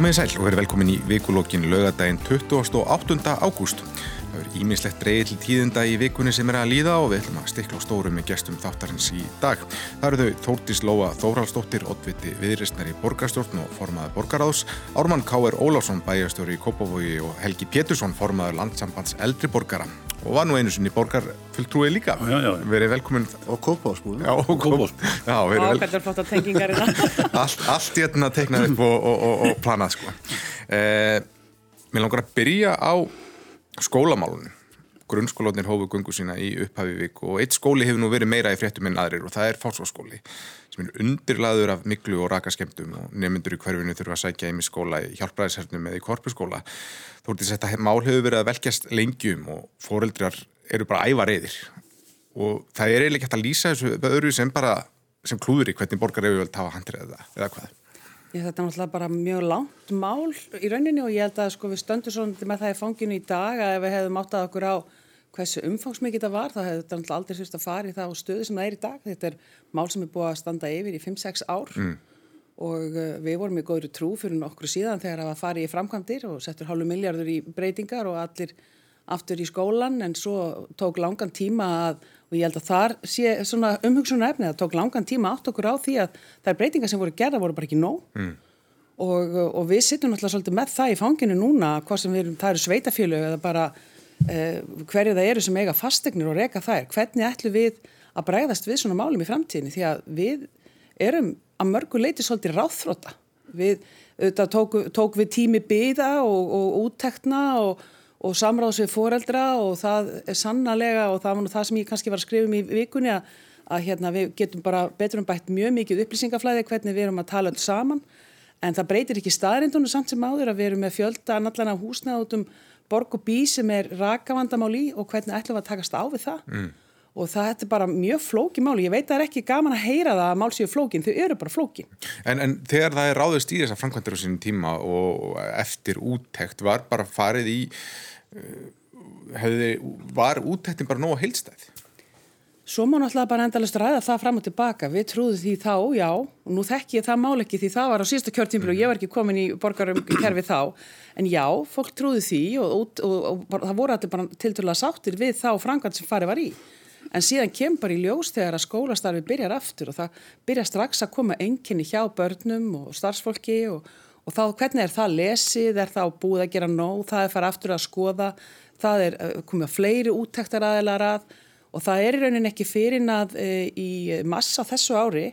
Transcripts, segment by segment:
Komið sæl og verið velkomin í vikulókin lögadaginn 28. ágúst. Það er ímislegt breyði til tíðinda í vikunni sem er að líða og við ætlum að stikla á stóru með gestum þáttarins í dag. Það eru þau Þórtís Lóa Þórhalsdóttir, Oddviti Viðristnari Borgarstjórn og formaður Borgaráðs, Ármann K.R. Ólásson, bæjarstjóri í Kópavogi og Helgi Pétursson, formaður Landsambands Eldri Borgara og var nú einu sinni borgarfulltrúi líka. Já, já, já. Verið velkomin. Og kópásbúin. Já, og kópásbúin. Já, verið og vel... hvernig er flott að tengingar hérna allt, allt þetta teiknað upp og, og, og, og planað sko. Eh, mér langar að byrja á skólamálunum. Grunnskólanir hófu gungu sína í upphafi vik og eitt skóli hefur nú verið meira í fréttum en aðrir og það er fásváskóli er undirlaður af miklu og rakaskemdum og nefnendur í hverfinu þurfa að sækja í skóla í hjálpræðishernum eða í korpuskóla. Þú að þetta mál hefur verið að velkjast lengjum og foreldrar eru bara æva reyðir og það er eiginlega hægt að lýsa þessu öðru sem bara sem klúður í hvernig borgar hefur vel tafa handrið eða, hvað. Ég, þetta er náttúrulega bara mjög langt mál í rauninni og ég held að sko, við stöndum svona með það í fanginu í dag að ef við hefðum áttað okkur á hversu umfangsmikið það var þá hefði þetta náttúrulega aldrei sérst að fara í það á stöðu sem það er í dag. Þetta er mál sem er búið að standa yfir í 5-6 ár mm. og uh, við vorum í góðri trú fyrir nokkur síðan þegar það var farið í framkvæmdir og settur hálfu miljardur í breytingar og allir aftur í skólan en svo tók langan tíma að, og ég held að þar sé svona umhugsunar efni, það tók langan tíma átt okkur á því að þær breytingar sem voru gerða voru bara ekki nóg mm. og, og við sittum náttúrulega svolítið með það í fanginu núna, hvað sem við erum, það eru sveitafjölu eða bara eh, hverju það eru sem eiga fastegnir og reka þær, hvernig ætlum við að bregðast við svona málum í framtíðinni því að við erum að mörgu leiti svolítið ráþróta við, tók, tók við tími byða og, og úttekna og og samráðs við foreldra og það er sannlega og það var nú það sem ég kannski var að skrifa um í vikunni að, að hérna, við getum bara betur um bætt mjög mikið upplýsingaflæði hvernig við erum að tala öll saman. En það breytir ekki staðrindunum samt sem áður að við erum með fjölda annallan af húsnað út um borg og bí sem er rakavandamál í og hvernig ætlum við að takast á við það. Mm. Og það er bara mjög flóki máli, ég veit að það er ekki gaman að heyra það að mál séu flókin, þau eru bara flókin En, en þegar það er ráðist í þessa framkvæmdur á sínum tíma og eftir úttekt var bara farið í hefði, var úttektin bara nóg heilstæð? Svo má náttúrulega bara endalast ræða það fram og tilbaka. Við trúðum því þá, já, og nú þekk ég það mál ekki því það var á síðasta kjörtímpil og ég var ekki komin í borgarum kerfi þá. En já, fólk trúði því og, og, og, og það voru allir bara til En síðan kemur bara í ljós þegar að skólastarfi byrjar aftur og það byrjar strax að koma enginni hjá börnum og starfsfólki og og þá hvernig er það lesið, er það búið að gera nóg, það er farið aftur að skoða, það er eh, komið fleiri úttektar aðeinar að. Og það er í rauninni ekki fyrir að e, í massa þessu ári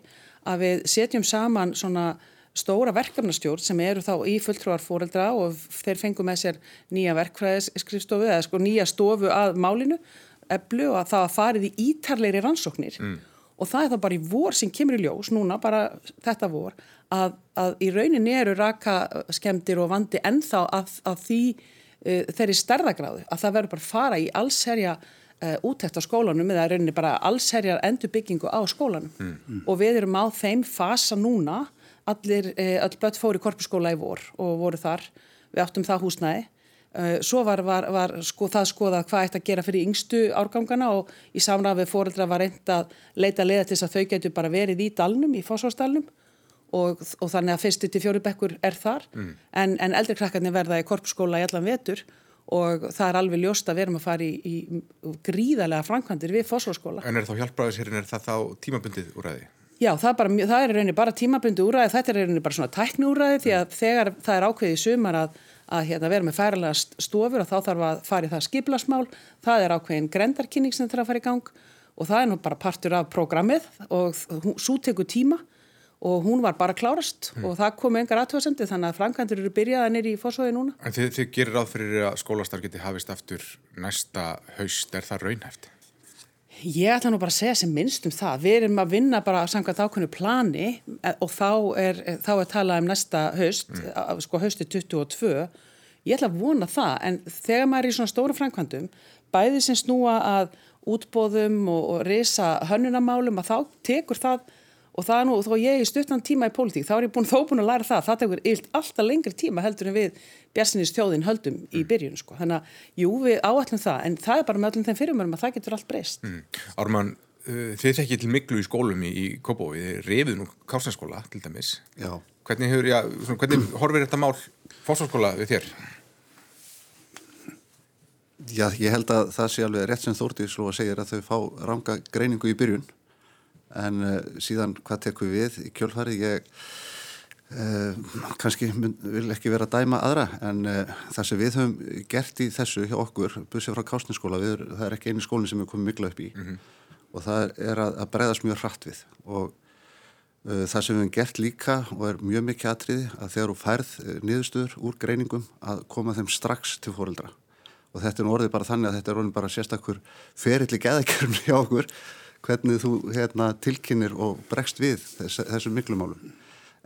að við setjum saman svona stóra verkefnastjórn sem eru þá í fulltrúar fóreldra og þeir fengum með sér nýja verkfræðisskrifstofu eða sko nýja stofu að málinu eblu og að það farið í ítarleiri rannsóknir mm. og það er þá bara í vor sem kemur í ljós núna bara þetta vor að, að í rauninni eru rakaskemdir og vandi ennþá að, að því uh, þeirri stærðagráðu að það verður bara fara í allsherja uh, úttækt á skólanum eða í rauninni bara allsherjar endurbyggingu á skólanum mm. Mm. og við erum á þeim fasa núna allir, uh, all börn fóri korpuskóla í vor og voru þar, við áttum það húsnæði Svo var, var, var sko, það skoðað hvað ætti að gera fyrir yngstu árgangana og í samræð við fóreldra var reynd að leita leða til þess að þau getur bara verið í dalnum, í fósfársdalnum og, og þannig að fyrstu til fjóri bekkur er þar mm. en, en eldri krakkarnir verða í korpsskóla í allan vetur og það er alveg ljóst að við erum að fara í, í gríðarlega framkvæmdir við fósfórskóla. En er þá hjálpræðisherrin, er það þá tímabundið úræði? Já, það er, bara, það er rauninni bara tímabundið úræði, þetta er rauninni bara svona tækni úræði því að mm. þegar það er ákveðið sumar að, að hérna, vera með færalega stofur og þá þarf að fara í það skiplasmál, það er ákveðin grendarkynning sem þarf að fara í gang og það er nú bara partur af prógramið og svo tekur tíma og hún var bara klárast mm. og það kom engar aðtöðasendi þannig að framkvæmdur eru byrjaða nýri í fósóði núna. En þið, þið gerir áð fyrir að skólastar geti hafist aftur næsta haust, er það raunhæft? Ég ætla nú bara að segja sem minnst um það. Við erum að vinna bara samkvæmt ákveðinu plani e, og þá er, þá er talað um næsta haust, mm. sko hausti 22. Ég ætla að vona það en þegar maður er í svona stóru framkvæmdum, bæði sem snúa að útbóðum og, og reysa hönnunamálum að þá tekur það og það er nú, þó ég er stuttan tíma í pólitík, þá er ég búin, þó búin að læra það, það tekur ylt alltaf lengri tíma heldur en við björnsinist þjóðin höldum í mm. byrjun, sko. Þannig að, jú, við áallum það, en það er bara með öllum þeim fyrirmörum að það getur allt breyst. Mm. Ármann, uh, þið þekkið til miklu í skólum í, í Kópói, þið reyfið nú Kásnarskóla til dæmis. Já, Hvernig, hefur, já, svona, hvernig horfir þetta mál fósarskóla við þér? Já, ég held að það sé alveg rétt sem Þórdís sló að segja að þau fá ranga greiningu í byrjun en uh, síðan hvað tekum við í kjölfarið? Ég uh, kannski mynd, vil ekki vera að dæma aðra en uh, það sem við höfum gert í þessu hjá okkur, busið frá Kásninskóla við, það er ekki eini skólinn sem við komum mikla upp í. Og það er að, að breyðast mjög hratt við. Og það sem við höfum gert líka og er mjög mikið atriði að þegar þú færð niðurstöður úr greiningum að koma þeim strax til fóreldra og þetta er orðið bara þannig að þetta er orðið bara sérstakur ferilli geðakerfni hjá okkur hvernig þú hérna, tilkynir og bregst við þess, þessum miklu málum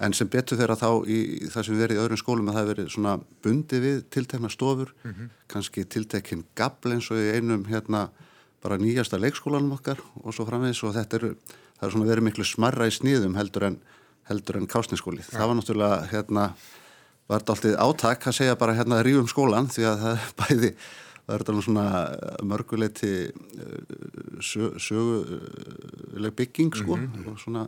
en sem betur þeirra þá í það sem verið í öðrum skólum að það verið svona bundi við tiltekna stofur kannski tiltekinn gabl eins og í einum hérna bara nýjasta leikskólanum okkar og svo framvegis. Og þetta eru, það er svona verið miklu smarra í sniðum heldur en, heldur en kásniskóli. Það var náttúrulega hérna var þetta alltaf átak að segja bara hérna rífum skólan því að það bæði það er þetta svona mörguleiti söguleg bygging sko mm -hmm. og svona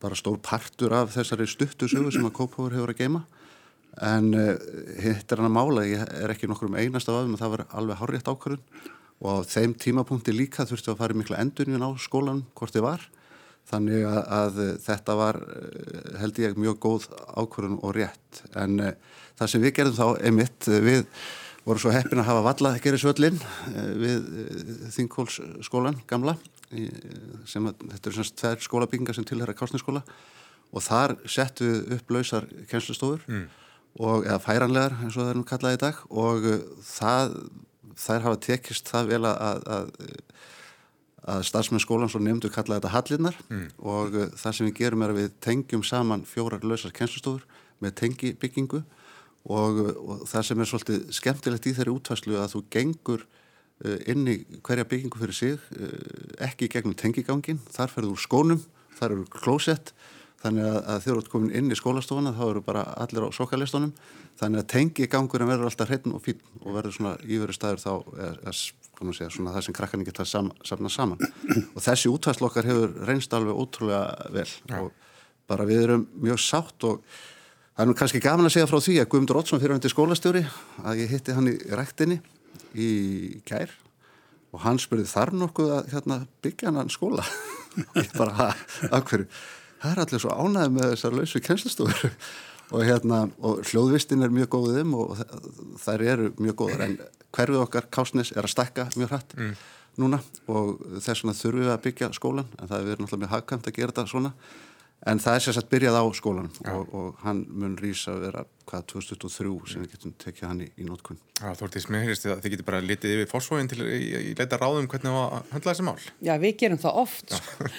bara stór partur af þessari stuttu sögu sem að Kópavur hefur að geima en uh, hitt er hann að mála ég er ekki nokkur um einasta af þeim það var alveg hárétt ákvörðun. Og á þeim tímapunkti líka þurfti að fara mikla endurinn á skólan hvort þið var. Þannig að, að þetta var held ég mjög góð ákvörðun og rétt. En uh, það sem við gerðum þá emitt við vorum svo heppin að hafa valla að gera svöllin uh, við uh, Þingkólsskólan gamla sem að þetta eru semst tveir skólabyggingar sem tilhæra kásniskóla og þar settu við upp lausar kennslustofur mm. og eða færanlegar eins og það er nú kallað í dag og það, þær hafa tekist það vel að, að að starfsmenn skólan svo nefndu kalla þetta hallinnar mm. og það sem við gerum er að við tengjum saman fjórar lausar kennslustofur með tengibyggingu og, og það sem er svolítið skemmtilegt í þeirri útvæslu að þú gengur uh, inn í hverja byggingu fyrir sig ekki gegnum tengigangin, þar ferður úr skónum, þar eru klósett. Þannig að, að þegar þú ert komin inn í skólastofana þá eru bara allir á sokalistunum þannig að tengigangurinn verður alltaf hreitn og fín og verður svona íveru staður þá eða, svona það sem krakkarnir geta sam, samna saman. Og þessi útvæslu okkar hefur reynst alveg ótrúlega vel. Ja. og bara við erum mjög sátt og það er nú kannski gaman að segja frá því að Guðmundur Oddsson fyrir hundi skólastjóri að ég hitti hann í rektinni í kær og hann spurði þar nokkuð að hérna, byggja hann skóla? Og ég bara, af hverju? Það er allir svo ánæði með þessar lausu kennslistofur og hérna og hljóðvistin er mjög góðum og þær eru mjög góðar en hverfið okkar Kásnes er að stakka mjög hrætt mm. núna og þess vegna þurfum við að byggja skólan en það er verið náttúrulega mjög hagkvæmt að gera þetta svona en það er sérstaklega byrjað á skólan og, og hann mun rýsa að vera hvað 2003 sem við getum tekið hann í, í nótkunn Já, Þórtís, mér heyrist að þið getur bara litið yfir fórsvóin til í, í leita ráðum hvernig það var að handla þessi mál. Já, við gerum það oft sko.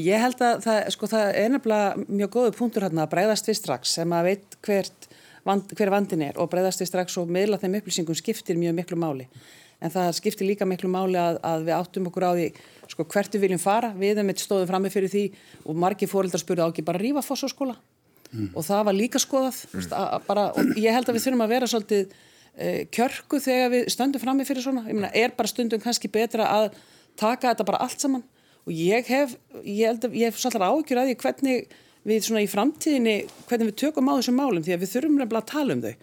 Ég held að það, sko, það er nefnilega mjög góðu punktur hérna að breyðast við strax sem að veit hvert vand, hver vandin er og breyðast við strax og meðla þeim upplýsingum skiptir mjög miklu máli en það skiptir líka miklu máli að, að við áttum okkur á því sko, hvert við viljum fara, við hefum eitt stóðum frammi fyrir því og margi fóreldrar spurði á ekki bara rífa fósfórskóla mm. og það var líka skoðað mm. að, bara, og ég held að við þurfum að vera svolítið uh, kjörgu þegar við stöndum frammi fyrir svona, ég meina, er bara stundum kannski betra að taka þetta bara allt saman og ég hef, ég held að ég hef svolítið ágjur að því hvernig við svona í framtíðinni, hvernig við tökum á þessum málum því að við þurfum nefnilega að tala um þau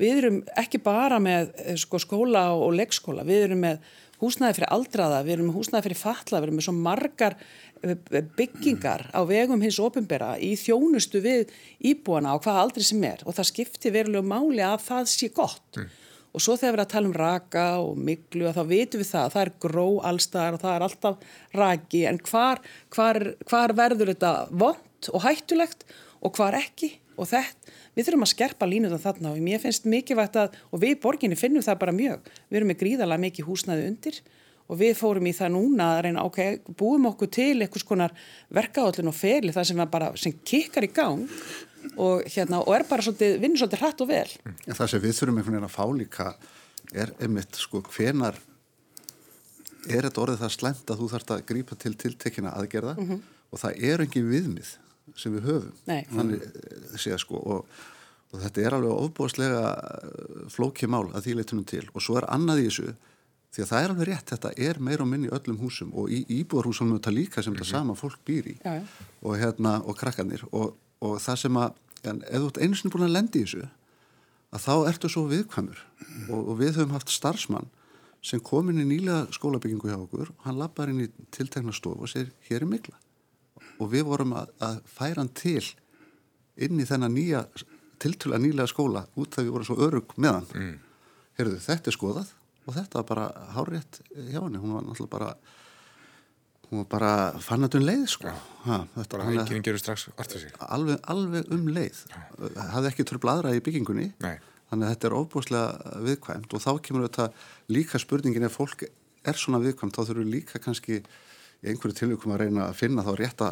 við erum ekki bara með eh, sko, skóla og leikskóla, við erum með húsnæði fyrir aldraða, við erum með húsnæði fyrir falla, við erum með svo margar eh, byggingar á vegum hins ofinbera í þjónustu við íbúana á hvað aldrei sem er. Og það skiptir verulega máli að það sé gott. Mm. og svo þegar við erum að tala um raka og miklu og þá vitum við það, það er gró allstaðar og það er alltaf raki. En hvar, hvar, hvar verður þetta vond og hættulegt og hvar ekki? Og þetta við þurfum að skerpa línuðan þarna og mér finnst mikilvægt að, og við borginni finnum það bara mjög, við erum með gríðalega mikið húsnaði undir og við fórum í það núna að reyna, ok, búum okkur til einhvers konar verkaállin og ferli það sem, bara, sem kikkar í gang og, hérna, og er bara svolítið, vinnur svolítið hrætt og vel. Ja, það sem við þurfum einhvern veginn að fá líka er einmitt sko hvenar er þetta orðið það slemt að þú þarfst að grípa til tiltekina aðgerða mm -hmm. og það er engin viðmið sem við höfum. Nei. þannig eh, séð sko og, og þetta er alveg ofbúðslega eh, flókið mál að því leitunum til. Og svo er annað í þessu því að það er alveg rétt, þetta er meira og minni í öllum húsum og í íbúarhúsunum þetta líka sem þetta sama fólk býr í. Já, já. og hérna, og krakkanir og, og það sem að, en ef þú ert einu sinni búin að lendi í þessu að þá ertu svo viðkvæmur. Og, og við höfum haft starfsmann sem kom inn í nýlega skólabyggingu hjá okkur og hann lappar inn í tiltekna stofu og segir, hér er mikla og við vorum að, að færa hann til inn í þennan nýja tiltöla nýlega skóla út þegar við vorum svo örug með hann. Mm. heyrðu, þetta er skoðað og þetta var bara hárétt hjá henni. Hún var náttúrulega bara hún var bara fannatun leið sko. Ha, þetta, bara hann- gerur strax alveg, alveg um leið. Hafði ekki tröfla aðra í byggingunni. Nei. þannig að þetta er óbúslega viðkvæmt og þá kemur þetta líka spurningin ef fólk er svona viðkvæmt þá þurfum við líka kannski í einhverju tilvíkum að reyna að finna þá rétta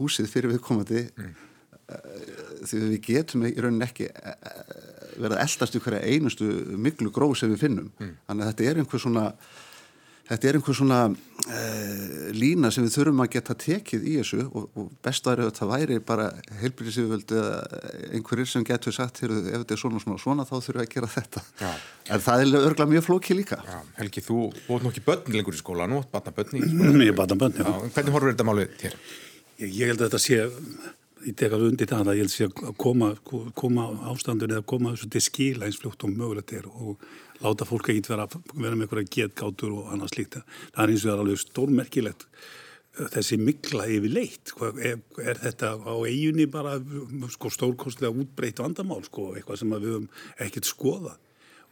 húsið fyrir viðkomandi mm. því að við getum í rauninni ekki eh, eh, verið að eldast hverja einustu miklu gróð sem við finnum þannig að þetta er einhver svona Þetta er einhver svona uh, lína sem við þurfum að geta tekið í þessu og, og best væri að þetta væri bara heilbyrðisíðuvöld eða einhverjir sem getur sagt ef þetta er svona svona svona þá þurfum við að gera þetta. Já. En það er örgulega mjög flóki líka. Já, Helgi, þú bótt nú ekki börn lengur í skóla, nú batna börn í skóla. Ég bata bönn, já. Já, hvernig horfur þetta málið þér? Ég, ég held að þetta sé, ég tek alveg undir það að ég held sé að koma, koma ástandun eða koma þessu til skila eins fljótt og mögulegt er og láta fólk ekkert vera, vera með einhverja getgátur og annað slíkt. Það er eins og það er alveg stórmerkilegt eh, þessi mikla yfir leitt. Er, er þetta á eiginni bara sko, stórkostlega útbreytt vandamál, sko, eitthvað sem við höfum ekkert skoðað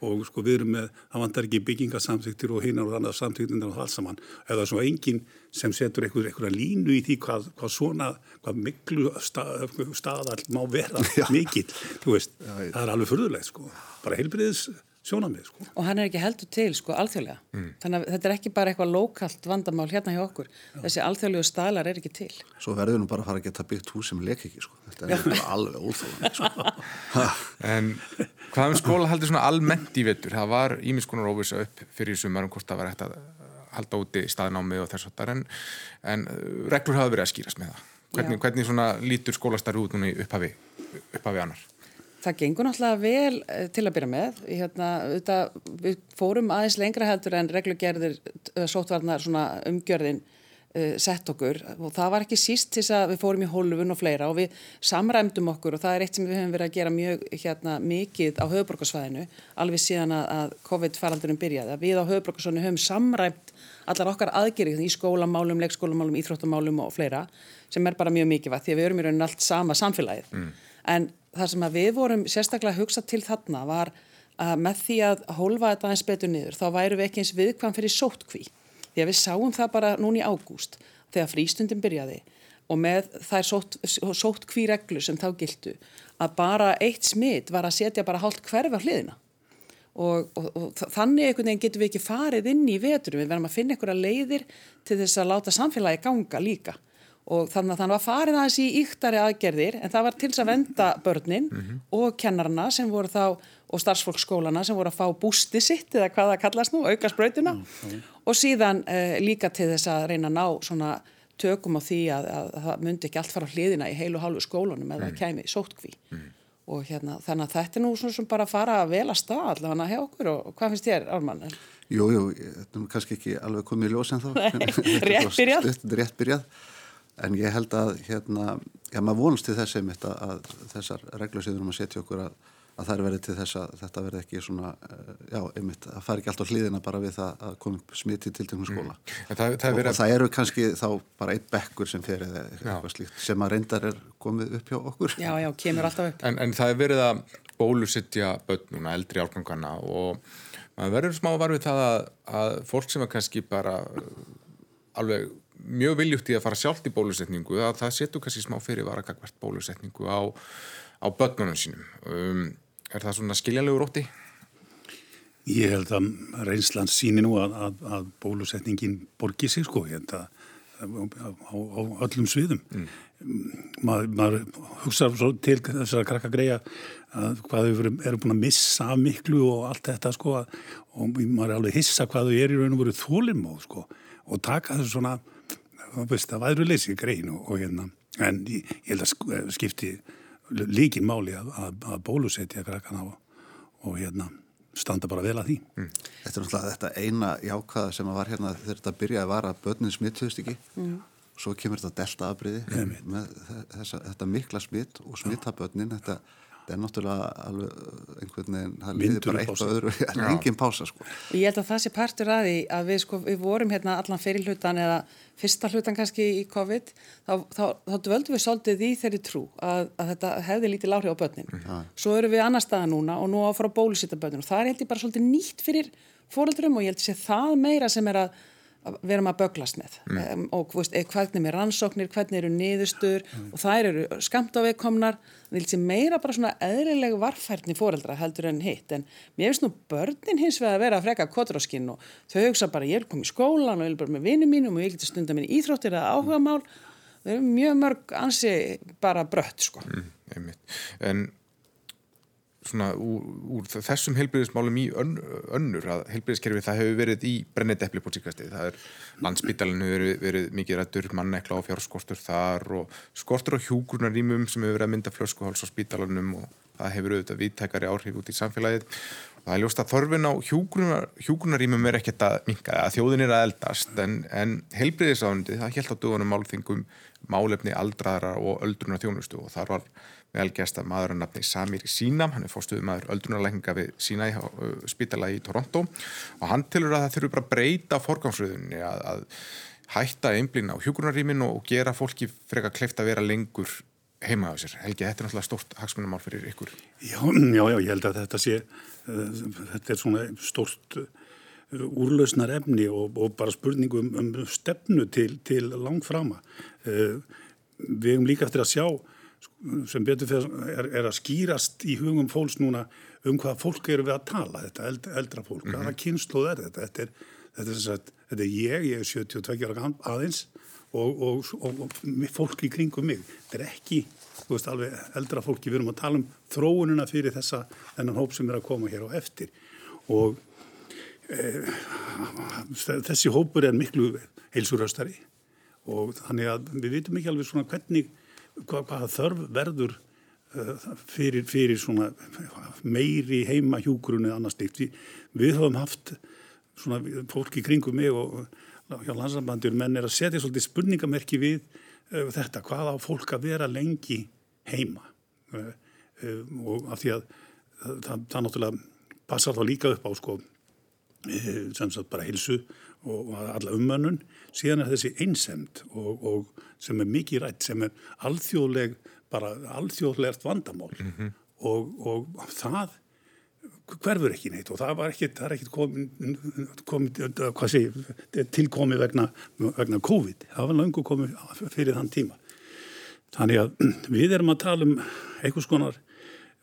og sko við erum með, það vantar ekki byggingasamþyktir og hinnar og annað samþyktir og allt saman, eða svo enginn sem setur einhver, einhverja línu í því hvað, hvað svona, hvað miklu stað, staðall má vera mikill, þú veist, það er alveg furðulegt sko, bara heilbriðis sjónamið sko. Og hann er ekki heldur til, sko, alþjóðlega. Þannig að þetta er ekki bara eitthvað lokalt vandamál hérna hjá okkur. Þessi alþjóðlegu staðlar er ekki til. Svo verður nú bara að fara að geta byggt hús sem lek ekki sko. Þetta er bara alveg óþáðan sko. En hvað um skóla haldi svona almennt í vettur? Það var ímiðskonar óvisa upp fyrir sumar um hvort það var hægt að halda úti staðnámi og þess að það en, en uh, reglur hafa verið að skýrast með það. Hvernig, Já. hvernig svona lítur skólastarfi út núna í upphafi, upphafi annar? Það gengur náttúrulega vel eh, til að byrja með. Hérna, auðvitað, við fórum aðeins lengra heldur en reglugerðir eh, sóttvarnar svona umgjörðin uh, sett okkur og það var ekki síst til þess að við fórum í hólfun og fleira og við samræmdum okkur og það er eitt sem við höfum verið að gera mjög hérna, mikið á höfuborgarsvæðinu alveg síðan að, COVID-faraldurinn byrjaði. Að Við á höfuborgarsvæðinu höfum samræmt allar okkar aðgerið í skólamálum, leikskólamálum, íþróttamálum og fleira sem er bara mjög mikilvægt því að við erum í rauninni allt sama samfélagið. En það sem við vorum sérstaklega að hugsa til þarna var að með því að hólfa þetta aðeins betur niður þá væru við ekki eins viðkvæm fyrir sóttkví. Því að við sáum það bara núna í ágúst þegar frístundin byrjaði og með þær sótt, sóttkví reglur sem þá gildu að bara eitt smitt var að setja bara hálft hverfa hliðina. Og, og, og þannig einhvern veginn getum við ekki farið inn í veturum, við verðum að finna einhverja leiðir til þess að láta samfélagi ganga líka og þannig að þannig var farið aðeins í yktari aðgerðir en það var til þess að venda börnin og kennarna sem voru þá og starfsfólksskólana sem voru að fá bústi sitt eða hvað það kallast nú, auka spröytuna og síðan uh, líka til þess að reyna að ná svona tökum á því að, að, að það myndi ekki allt fara hliðina í heilu hálfu skólunum eða mm. kæmi sóttkví og hérna þannig að þetta er nú svona sem bara að fara að vel að stað allavega hjá okkur og, og hvað finnst þér, Ármann? Jú, jú, þetta er kannski ekki alveg komið í ljós en þá. rétt byrjað. Þetta er rétt byrjað. En ég held að, hérna, já, maður vonast til þess einmitt að, að þessar reglur sem við erum að setja okkur að, að það er verið til þess að þetta verði ekki svona, eh, já, einmitt, að fara ekki allt á hlýðina bara við það að koma upp smiti til tengum skóla. En það, það Og, og það eru kannski þá bara einn bekkur sem fer eða eitthvað slíkt sem að reyndar er komið upp hjá okkur. Já, já, kemur alltaf upp. En, en það er verið að bólusittja börn núna, eldri álgangana og maður verður smá var við það að, að fólk sem er kannski bara uh, alveg mjög viljugt í að fara sjálft í bólusetningu að það setur kannski smá fyrir varakakvært bólusetningu á, á börnunum sínum. Um, er það svona skiljanlegur ótti? Ég held að reynslan síni nú að, að, að bólusetningin borgi sig sko, að á, á, á öllum sviðum. Mm. Maður, maður hugsa til þess að krakka greia að hvað þau eru, búin að missa miklu og allt þetta sko og maður er alveg hissa hvað þau eru í raun og veru þólimóð sko og taka þessu svona, veist, það væru leysi grein og, og hérna, en ég, held að skipti líkin máli að, að, að bólusetja krakkana og, og hérna standa bara vel að því. Mm. Þetta er náttúrulega þetta eina jákvæða sem var hérna þegar þetta byrjaði var að börnin smittuðist ekki mm. svo kemur þetta delta afbríði með þessa, þetta mikla smitt og smitta börnin þetta þetta er náttúrulega alveg uh, einhvern veginn, það liðir bara eitt og öðru en engin pása sko. Og ég held að það sé partur að því að við sko, við vorum hérna allan fyrir hlutan eða fyrsta hlutan kannski í COVID þá, þá, þá dvöldum við svolítið í þeirri trú að, að þetta hefði lítið láhrif á börnin. Ja. Svo eru við annar staða núna og nú áfara bólusita börnin og það er held ég bara svolítið nýtt fyrir fóröldurum og ég held að sé það meira sem er að við erum að böglast með. Mm. um, og veist, hvernig er rannsóknir, hvernig eru niðurstur mm. og það eru skamt á vegkomnar það vil sé meira bara svona eðlileg varfærni fóreldra heldur en hitt. En mér finnst nú börnin hins vegar að vera að freka kotráskinn og þau hugsa bara ég er komið í skólan og ég er bara með vinnum mínum og ég geti stundar minn í íþróttir eða áhuga mál það eru mjög mörg ansi bara brött sko. Mm, En svona úr, úr þessum heilbyrðismálum í ön, önnur að heilbyrðiskerfi það hefur verið í brennið eppli på síkastið það er landsbytalinu verið, verið mikið rættur mannekla og fjárskortur þar og skortur á hjúgrunarýmum sem hefur verið að mynda flöskuháls á spítalanum og það hefur auðvitað viðtækari áhrif út í samfélagið. Og það er ljóst að þorfin á hjúgrunar, hjúgrunarýmum er ekkert að minka að þjóðin er að eldast en, en heilbyrðisáðundi það held á dögunum málþingum málefni aldraðara og öldrunar þjónustu og þar var velgæsta maður að nafni Samir Sínam, hann er fórstuðið maður öldrunarlækninga við Sína í spítala í Toronto og hann tilur að það þurfu bara að breyta forgámsröðunni að, að hætta einblín á hjúgrunarýmin og gera fólki freka kleift að vera lengur heima á sér. Helgi, þetta er náttúrulega stort hagsmunamál fyrir ykkur. Já, já, já, ég held að þetta sé, þetta er svona stort úrlausnar efni og, og bara spurningu um, stefnu til, til langt frama. Við hefum líka eftir að sjá sem betur fyrir er, er að skýrast í hugum fólks núna um hvað fólk eru við að tala, þetta eld, eldra fólk, mm -hmm. hvaða kynsluð er þetta, þetta er, þetta, er, þetta er ég, ég er 72 ára aðeins og, og, og, og fólk í kringum mig, þetta er ekki, þú veist alveg eldra fólki, við erum að tala um þróununa fyrir þessa, þennan hóp sem er að koma hér á eftir. Og e, þessi hópur er miklu heilsuröstari og þannig að við vitum ekki alveg svona hvernig hvað, hvaða þörf verður uh, fyrir, fyrir svona meiri heima hjúgrunni eða annars stíkt. Við, við höfum haft svona fólki kringum mig og hjá landsambandur menn er að setja svolítið spurningamerki við uh, þetta, hvað á fólk að vera lengi heima uh, og af því að það, það náttúrulega passar þá líka upp á sko sem sagt bara hilsu og, alla umönnun síðan er þessi einsemt og, og sem er mikið rætt, sem er alþjóðleg, bara alþjóðlegt vandamál mm -hmm. og, og það hverfur ekki neitt og það var ekki, það ekki komið hvað sé, tilkomið vegna, vegna COVID, það var langu komið fyrir þann tíma. Þannig að við erum að tala um einhvers konar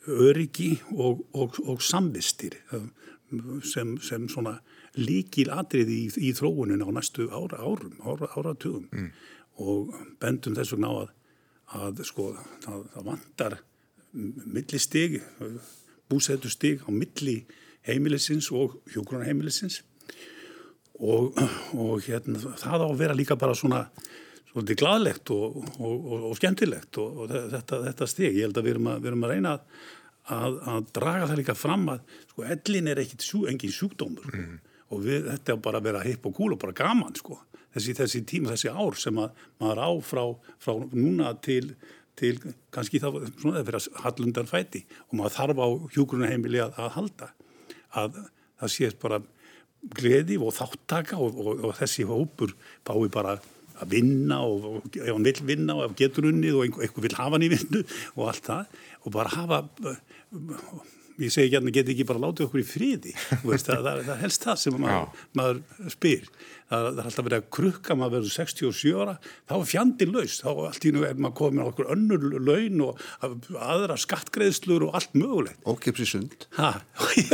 öryggi og, og, og samvistir sem, sem svona líkil atriði í, í þróunin á næstu ára, árum, ára, áratugum. Mm. og bendum þess vegna á að, að sko það, það vantar millistig, búsætustig á milli heimilisins og hjógrunarheimilisins og, og hérna, það á að vera líka bara svona svolítið gladlegt og, og, og skemmtilegt og þetta, þetta stig, ég held að við erum að, við erum að reyna að, að, að draga það líka fram að sko ellin er ekkit sjú, engin sjúkdómur mm og við, þetta er bara að vera hipp og gúl og bara gaman sko. Þessi, þessi tíma, þessi ár sem að maður á frá, frá núna til, til kannski þá svona að hallundar fæti. Og maður þarf á hjúgrunarheimili að, að halda. Að það sést bara gleði og þáttaka og, og, og þessi hópur fái bara að vinna og, og ef hann vil vinna og ef getur unnið og einhver, einhver vil hafa hann í vinnu og allt það. Og bara hafa ég segi ekki að það geti ekki bara látið okkur í fríði veist, það, það, það helst það sem maður, maður spyr það, það er alltaf verið að krukka maður verður 67 ára þá er fjandin laus, þá allt í nú er maður komið á okkur önnur laun og aðra skattgreðslur og allt mögulegt. Ókipsi sund. Ha,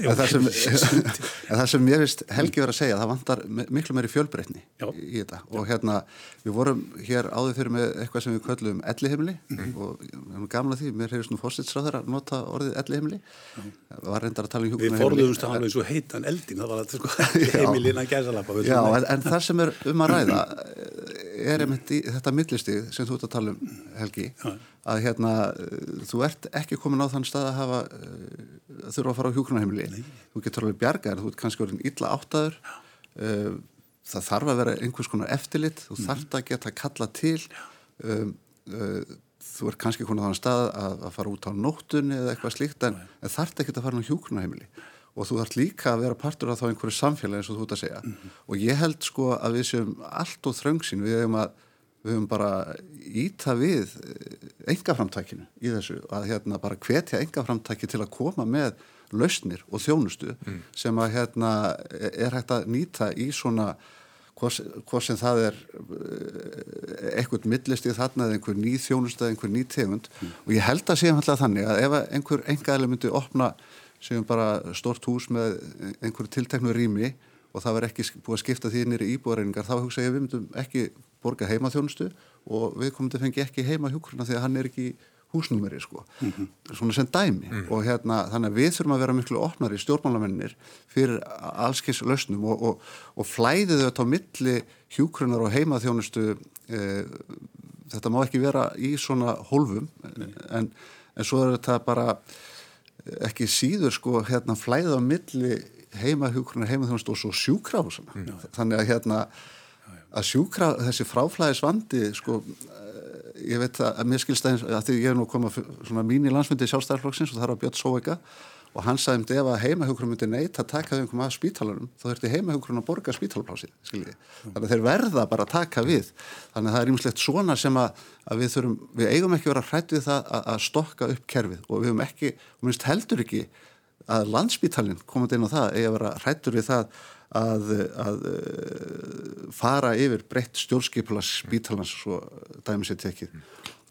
já, það sem, en það sem ég veist Helgi verið að segja, það vantar miklu meiri fjölbreytni í þetta. Og hérna við vorum hér áður fyrir með eitthvað sem við köllum ellihimli mm -hmm. og erum gamla því, mér hefur svona fósitsráður að nota orðið ellihimli var reyndar að tala um hjúkuna Við forðumst að hafa eins og heitan eldin það var að sko, heimilina gæsalappa Já, en, en það sem er um að ræða er einmitt í þetta millistig sem þú ert að tala um Helgi að hérna uh, þú ert ekki komin á þann stað að hafa uh, að þurfa að fara á hjúkrunarheimili. Þú getur alveg bjargar, þú ert kannski orðin illa áttaður. Uh, það þarf að vera einhvers konar eftirlit þú þarf að geta kalla til. Um, uh, þú ert kannski komin á þann stað að, að fara út á nóttunni eða eitthvað slíkt en, en þarf ekki að fara á hjúkrunarheimili og þú þarf líka að vera partur af þá einhverju samfélagi eins og þú ert að segja. Og ég held sko að við séum allt og þröngsin við hefum að við höfum bara íta við engaframtækinu í þessu. Að hérna bara hvetja engaframtæki til að koma með lausnir og þjónustu sem að hérna er hægt að nýta í svona hvort sem það er eh, einhvern millist í þarna eða einhver ný þjónustu eða einhver ný tegund. Og ég held að séum alltaf þannig að ef einhver engaðileg myndi opna segjum bara stort hús með einhverju tilteknu rými og það verð ekki búið að skipta því nýri íbúareiningar þá hugsa ég að við myndum ekki borga heimaþjónustu og við komum til að fengi ekki heima hjúkurna því að hann er ekki húsnúmeri sko, mm -hmm. svona sem dæmi mm -hmm. og hérna þannig að við þurfum að vera miklu opnari stjórnmálamennir fyrir allskins lausnum og, og, og flæðið þetta á milli hjúkrunar og heimaþjónustu e, þetta má ekki vera í svona hólfum en, en svo er þetta bara ekki síður sko hérna flæða á milli heimahjúkurinn heimaþjónust og svo sjúkrahúsana mm. þannig að hérna að sjúkra þessi fráflæðisvandi sko ég veit að, mér skilst að, því ég er nú að koma svona mín í landsmyndi sjálfstæðarflokksins og það er að Björn Sóvega og hann sagði um þetta ef að heimahjókurum myndi neitt að taka þau einhverjum að spítalunum þá þurfti heimahjókurum að borga spítalplásið. Þannig að þeir verða bara að taka við þannig að það er ímslegt svona sem að, að við þurfum, við eigum ekki vera hrætt við það að, að stokka upp kerfið og við höfum ekki, og minnst heldur ekki að landspítalinn komandi inn á það eigi að vera hrættur við það að, að fara yfir breytt stjórnskipula spítalans svo dæmis er tekið.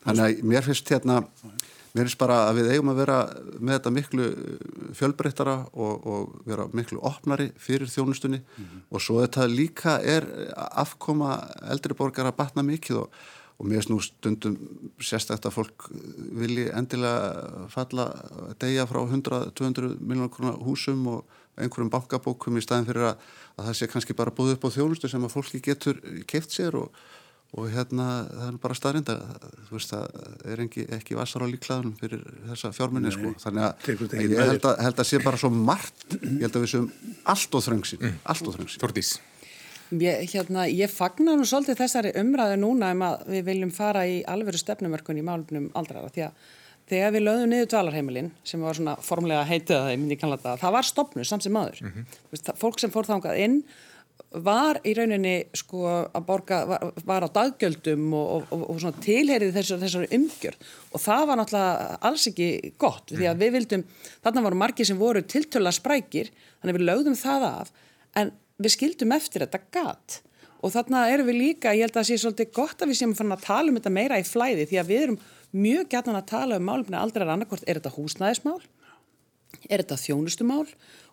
Þannig að mér finnst hérna mér finnst bara að við eigum að vera með þetta miklu fjölbreyttara og, og vera miklu opnari fyrir þjónustunni mm -hmm. og svo þetta líka er afkoma eldri borgar að batna mikið og, og mér finnst nú stundum sérstakta fólk vilji endilega falla degja frá 100-200 miljónar krónar húsum og einhverjum bankabókum í staðin fyrir að, að það sé kannski bara búið upp á þjónustu sem að fólki getur keift sér og og hérna það er bara staðrinda þú veist það er ekki, ekki vassar á líklaðunum fyrir þessa fjárminni sko. Þannig að ég held að, held að sé bara svo margt, ég held að við séum allt og þröngsin, mm. allt og þröngsin Þortís Ég, hérna, ég fagnar nú svolítið þessari umræðu núna um að við viljum fara í alveru stefnumörkun í málumnum aldrara því að þegar við lögðum niður dvalarheimilin sem var svona formlega heitið að það, það var stopnu samt sem maður mm -hmm. fólk sem fór þángað inn var í rauninni sko að borga, var, var á daggjöldum og, og, og svona tilherið þessari, þessari umgjörð. Og það var náttúrulega alls ekki gott því að við vildum, þarna voru margir sem voru tiltöla sprækir, þannig við lögðum það af en við skildum eftir þetta gatt og þarna erum við líka, ég held að það sé svolítið gott að við séum að tala um þetta meira í flæði því að við erum mjög gætnan að tala um málumni aldrei er annarkort, er þetta húsnæðismál er þetta þjónustumál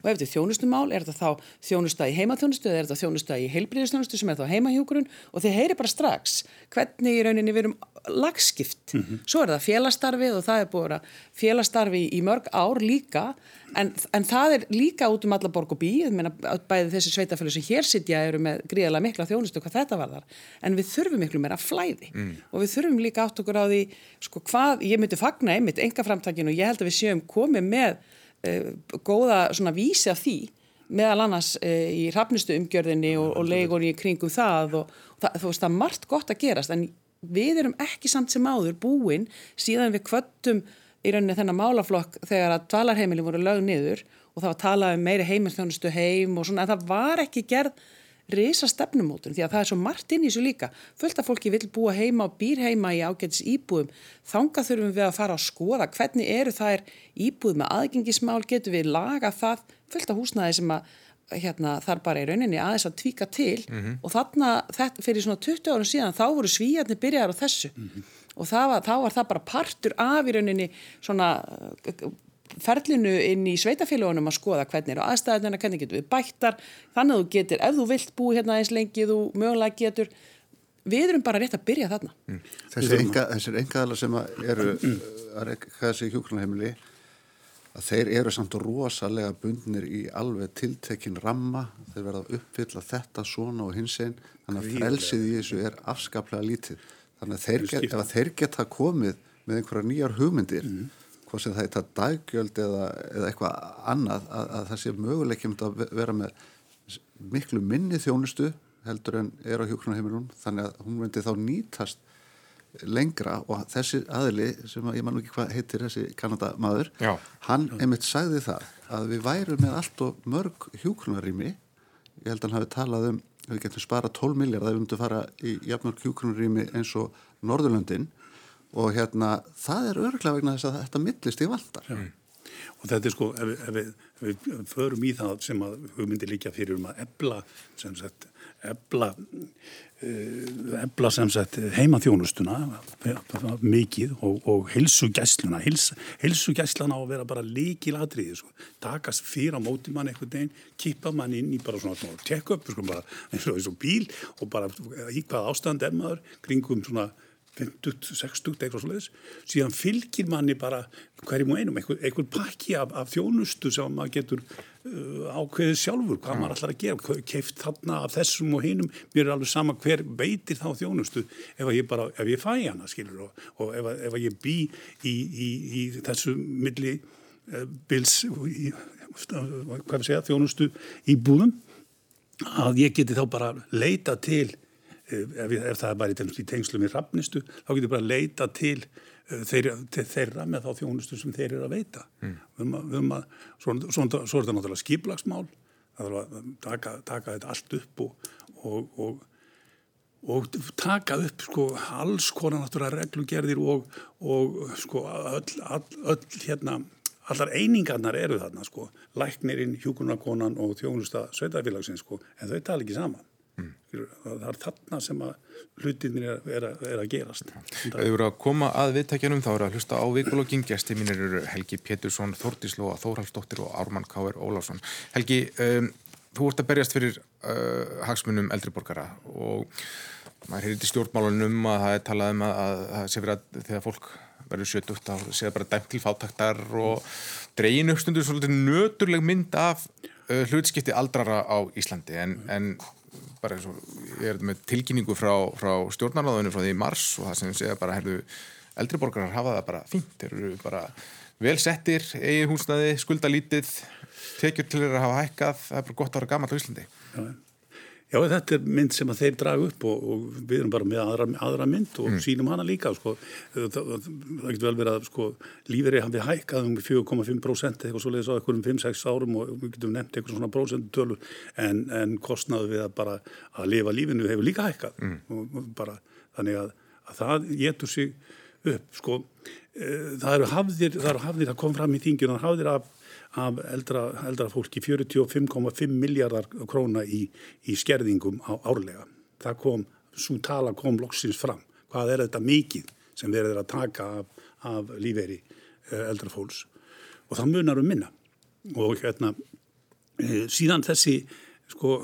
og ef þetta er þjónustumál er þetta þá þjónusta í heimaþjónustu eða er þetta þjónusta í heilbríðistjónustu sem er þá heimahjókurun og þið heyri bara strax hvernig í rauninni við erum lagskipt. Mm -hmm. Svo er það félastarfið og það er búin að félastarfi í mörg ár líka en, en það er líka út um alla borg og bí bæði þessi sveitafjölu sem hér sitja eru með gríðarlega mikla þjónustu hvað þetta var þar en við þurfum miklu meira flæði mm. og við þurfum líka átt okkur á því sko hvað, ég myndi fagna einmitt enga framtakinu og ég held að við séum komið með góða svona vísi af því meðal annars uh, í rafnustu umgjörðinni og, og leigunni kringum það og, og það, þú veist það er margt gott að gerast en við erum ekki samt sem áður búin síðan við kvöttum í rauninni þennan málaflokk þegar að dvalarheimili voru lög niður og það var að tala um meiri heimilþjónustu heim og svona en það var ekki gerð reysa stefnumótun því að það er svo margt inn í þessu líka fullt af fólki vil búa heima og býr heima í ágætis íbúðum þanga þurfum við að fara að skoða hvernig eru það er íbúð með aðgengismál getur við laga það fullt af húsnaði sem að hérna, þar bara í rauninni aðeins að tvíka til mm -hmm. og þarna þetta, fyrir svona 20 árum síðan þá voru svíjarnir byrjar á þessu mm -hmm. og var, þá var það bara partur af í rauninni svona ferlinu inn í sveitafélagunum að skoða hvernig eru aðstæðina, hvernig getur við bættar þannig að þú getur, ef þú vilt bú hérna eins lengi þú mögulega getur. Við erum bara rétt að byrja þarna. Mm. Þessir engaðala sem eru að reyka þessi hjóklarheimili að þeir eru samt rosalega bundnir í alveg tiltekin ramma, þeir verða að uppfylla þetta svona og hins einn þannig að frelsið í þessu er afskaplega lítið. Þannig að þeir, get, þeir geta komið með einhverja nýjar hugmyndir mm. Hvað sem það það daggjöld eða, eða eitthvað annað að, að það sé möguleikjum að vera með miklu minni þjónustu heldur en er á hjókrunarheimilum þannig að hún myndi þá nýtast lengra og þessi aðli sem ég man ekki hvað heitir þessi Kanadamadur hann einmitt sagði það að við værum með allt og mörg hjókrunarými ég held að hann hafi talað um við getum spara 12 miljard að við myndum fara í jafnmörg hjókrunarými eins og Norðurlöndin og hérna það er örglega vegna þess að þetta millist í valdar Já. og þetta er sko ef, ef, við, ef við förum í það sem að hugmyndi líka fyrir um að ebla sem sagt ebla ebla sem sagt heimaþjónustuna mikið og, og hilsugæsluna Hils, hilsugæslana á að vera bara líkil atriði sko. takast fyrir á móti mann einhvern veginn, kippa mann inn í bara svona, svona check-up sko, eins og, og bíl og bara í hvað ástand er maður kringum svona 50, 60, eitthvað svo leiðis síðan fylgir manni bara hverjum og einum, einhver, einhver pakki af, af þjónustu sem maður getur uh, ákveðið sjálfur, hvað ja. maður ætlar að gera keift þarna af þessum og hinum. Mér er alveg sama hver veitir þá þjónustu. Ef ég bara, ef ég fæ hana skilur og, og ef, ef ég bý í, í, í þessu milli uh, bils í, hvað við segja, þjónustu í búðum að ég geti þá bara leita til ef, ef það er bara í tengslum í rafnistu, þá getur bara að leita til, uh, þeirra, til þeirra með þá þjónustu sem þeir eru að veita. Mm. Svo, er þetta náttúrulega skiplagsmál, það er að taka, taka þetta allt upp og, og, og og taka upp sko alls konar náttúrulega reglugerðir og, og sko öll, öll, öll hérna, allar einingarnar eru þarna sko, læknirinn, hjúkunarkonan og þjónusta sveitafélagsins sko, en þau tala ekki saman. Mm. Það er þarna sem að hlutinir er, er, er að gerast. Við vorum að koma að viðtækjanum þá er að hlusta á vikulogin. Gæsti mínir eru Helgi Pétursson, Þórtíslóa, Þórhalsdóttir og Ármann Káer Ólásson. Helgi, um, þú ert að berjast fyrir uh, hagsmunum eldriborgara og maður heyrði stjórnmálunum að það er talað um að það sé verið að þegar fólk verður sjötugt þá sé það bara dæmt til fátaktar og dregin uppstundur svolítið nöturleg mynd af uh, hlutskipti aldrara á Íslandi en, en bara eins og ég er með tilkynningu frá, frá stjórnarnáðunum frá því í mars og það sem segja bara, herðu, eldriborgarar hafa það bara fínt, þeir eru bara vel settir, eigin húsnaði, skuldalítið, tekjur til þeirra að hafa hækkað, það er bara gott að vera gaman á Íslandi. Já, Já, þetta er mynd sem að þeir draga upp og, og við erum bara með aðra, aðra mynd og mm. sínum hana líka. Sko. Það, það, það getur vel verið að sko, lífeyri hafði hækkað um 4,5% eitthvað svo leiðis á einhverjum 5-6 árum og við getum nefnt eitthvað svona prósentutölur en, en kostnaðu við að bara að lifa lífinu hefur líka hækkað. Mm. Og, og bara, þannig að, að það getur sig upp. Sko. Eh, það eru hafðir, það, eru hafðir, það kom fram í þingjuna, það hafðir að af eldra, eldra fólki 45,5 miljardar króna í, í skerðingum á árlega. Það kom, svo tala kom loksins fram. Hvað er þetta mikið sem verður að taka af, af lífeyri eh, eldra fólks og það munar um minna og hérna e, síðan þessi sko,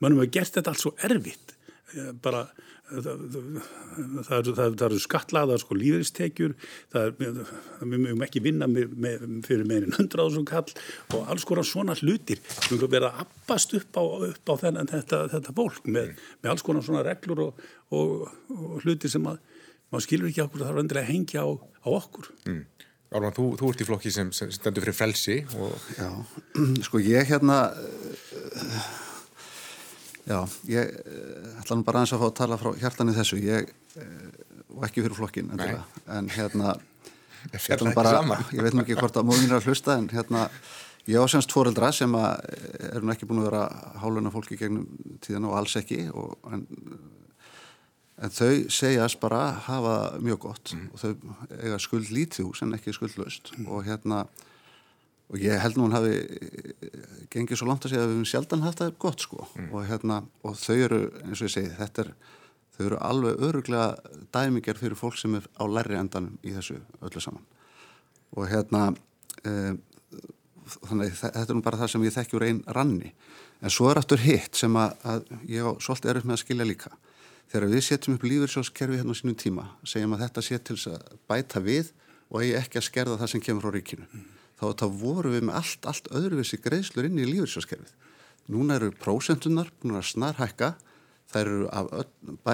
mannum við gert þetta allt svo erfitt bara það eru er, skatlaðar sko lífeyristekjur. Við mögum ekki vinna með, með, fyrir meirinn hundraðsum kall og alls konar svona hlutir. Við mögum vera að appast upp á, upp á þennan þetta, þetta fólk með, með alls konar svona reglur og, og, og hlutir sem að maður skilur ekki okkur það er vendilega að hengja á, á okkur. Mm. Ármann, þú, þú ert í flokki sem, sem stendur fyrir frelsi og... Já, sko ég hérna Já, ég eh, ætla nú bara aðeins að fá að tala frá hjartan í þessu, ég, eh, og ekki fyrir flokkin, en hérna, ég, bara, ég veit nú ekki hvort að móðin er að hlusta, en hérna, ég á semst fóreldra sem að eh, er nú ekki búin að vera háluna fólki gegnum tíðan og alls ekki, og, en, en þau segjast bara hafa mjög gott mm. og þau eiga skuld lítið hús en ekki skuldlaust. Mm. og hérna, og ég held nú hann hafi eh, gengið svo langt að segja að við hefum sjaldan haft það gott sko. Mm. og hérna og þau eru eins og ég segi þetta er þau eru alveg öruglega dæmiger fyrir fólk sem er á lærri endanum í þessu öllu saman. Og hérna e, þannig þetta er nú bara það sem ég þekkjur einn ranni. En svo er aftur hitt sem að, að ég á svolítið erfitt með að skilja líka. Þegar við setjum upp lífyrsjóskerfi hérna á sínum tíma segjum að þetta sé til að bæta við og eigi ekki að skerða það sem kemur frá ríkinu. Mm þá, þá voru við með allt, allt öðruvissi greiðslur inn í lífyrsjóskerfið. Núna eru prósentunar búin að snarhækka, þær eru öll, bæ,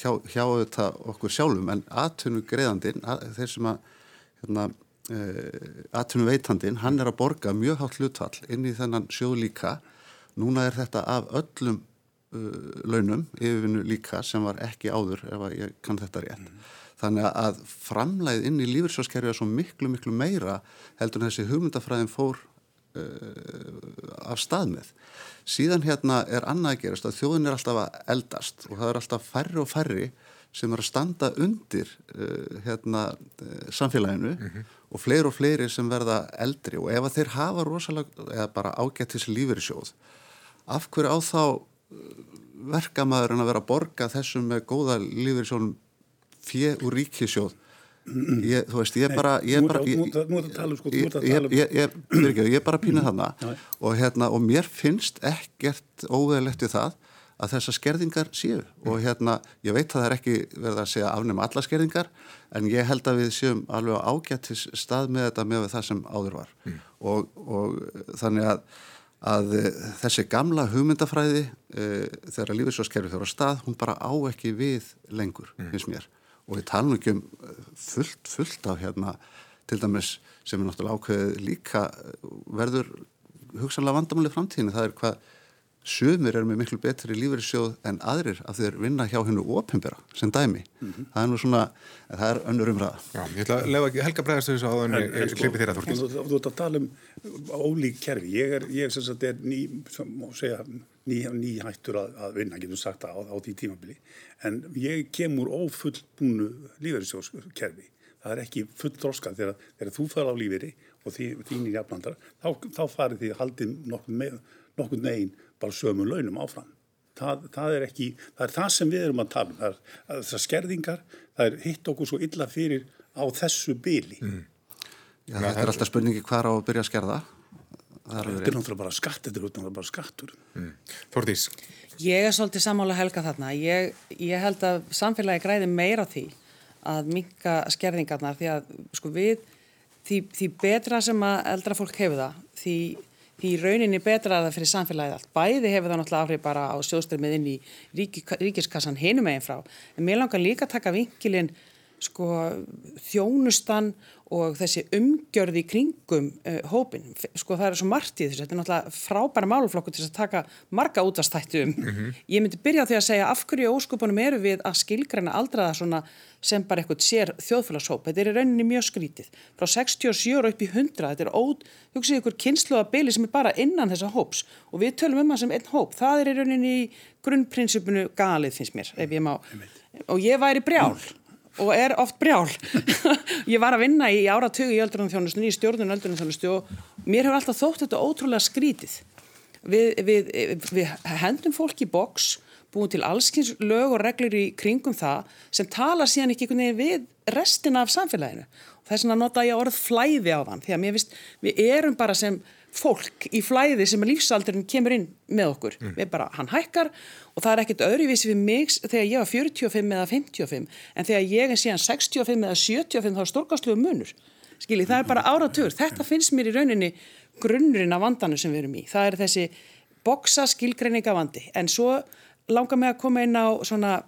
hjá, hjá þetta okkur sjálfum en atvinnu greiðandin, að, þeir sem að hérna, uh, atvinnu veitandin, hann er að borga mjög hátt hlutfall inn í þennan sjóð líka. Núna er þetta af öllum uh, launum yfirvinnu líka sem var ekki áður ef ég kann þetta rétt. Mm. Þannig að framlæð inn í lífyrsjóskerfi er svo miklu, miklu meira heldur en þessi hugmyndafræðin fór uh, af stað með. Síðan hérna er annað að gerast að þjóðin er alltaf að eldast og það er alltaf færri og færri sem er að standa undir uh, hérna, uh, samfélaginu mm -hmm. og fleiri og fleiri sem verða eldri og ef að þeir hafa rosalega, eða bara ágættis lífyrsjóð, af hverju á þá uh, verkamæður en að vera að borga þessum með góða lífyrsjónum fjö úr ríkisjóð ég, þú veist, ég er bara ég er bara ég bara pínað þarna. Og hérna, og mér finnst ekkert óveðilegt við það að þessar skerðingar séu. Og hérna, ég veit að það er ekki verið að segja afnum alla skerðingar en ég held að við séum alveg á ágættis stað með þetta með það sem áður var. Mm. og, og þannig að að þessi gamla hugmyndafræði e, þegar lífisvarskerfi þjóra stað, hún bara á ekki við lengur, mm. finnst mér og við talum ekki um eh, fullt, fullt af hérna til dæmis sem er náttúrulega ákveðið líka eh, verður hugsanlega vandamáli framtíðinu, það er hvað sömur er með miklu betri lífeyrissjóð en aðrir að þeir vinna hjá hennu opimbera sem dæmi. Mm -hmm. Það er nú svona það er önnur umræða. Já, ég ætla að lefa ekki Helga á þannig að sko, klipi þér að þorkist. Þú ert að tala um ólík kerfi. Ég er, ég er sem sagt, er ný, segja, ný, ný hættur að, að vinna, getur sagt á, á því tímabili. En ég kemur ófullbúnu lífeyrissjóðskerfi. Það er ekki full þróskað þegar, þegar þú fara á lífeyri og því, þínir jafnlandar, þá, þá farið því haldið nokkur, nokkur negin bara sömu launum áfram. Það, það, er ekki, það er það sem við erum að tala um. Það er þessar skerðingar, það er hitt okkur svo illa fyrir á þessu byli. Mm. Já, þetta er alltaf spurningi hver á að byrja að skerða. Það er náttúrulega bara skatt, þetta er náttúrulega bara skattur. Mm. Þordís? Ég er svolítið samála helga þarna. Ég, ég held að samfélagi græði meira því að minka skerðingarnar því að sko við, því, því betra sem að eldra fólk hefur það, því því rauninni betra að það fyrir samfélagið allt. Bæði hefur það náttúrulega áhrif bara á sjóðströmmið inn í ríki, ríkiskassan hinum eginn frá. En mér langar líka að taka vinkilinn sko þjónustan og þessi umgjörði í kringum uh, hópin. Sko það er svo margt í þessu. Þetta er náttúrulega frábæra máluflokkur til að taka marga útastættu um. Mm -hmm. Ég myndi byrja á því að segja af hverju óskupunum eru við að skilgræna aldraða svona sem bara eitthvað sér þjóðfélagshóp. Þetta er í rauninni mjög skrítið. Frá 67 og upp í 100, þetta er ód, hugsið ykkur kynsluðabili sem er bara innan þessa hóps og við tölum um það sem einn hóp. Það er í rauninni í grunnprinsipinu galið finnst mér, ef ég má. Og ég væri brjál. Og er oft brjál. Ég var að vinna í áratögu í öldrunarþjónustu í stjórnun öldrunarþjónustu og mér hefur alltaf þótt þetta ótrúlega skrítið. Við, við, við hendum fólk í boks búin til allskynns lög og reglur í kringum það sem tala síðan ekki við restina af samfélaginu. Og þess vegna nota ég orð flæði á þann því að mér vist við erum bara sem fólk í flæði sem lífsaldurinn kemur inn með okkur. Mm. Við bara, hann hækkar og það er ekkert öðruvísi við mig þegar ég var 45 eða 55 en þegar ég er síðan 65 eða 75 þá er stórkastluðu munur. Skilji, það er bara áratur. Þetta finnst mér í rauninni grunnurinn af vandanu sem við erum í. Það er þessi boksa skilgreininga vandi en svo langar mig að koma inn á svona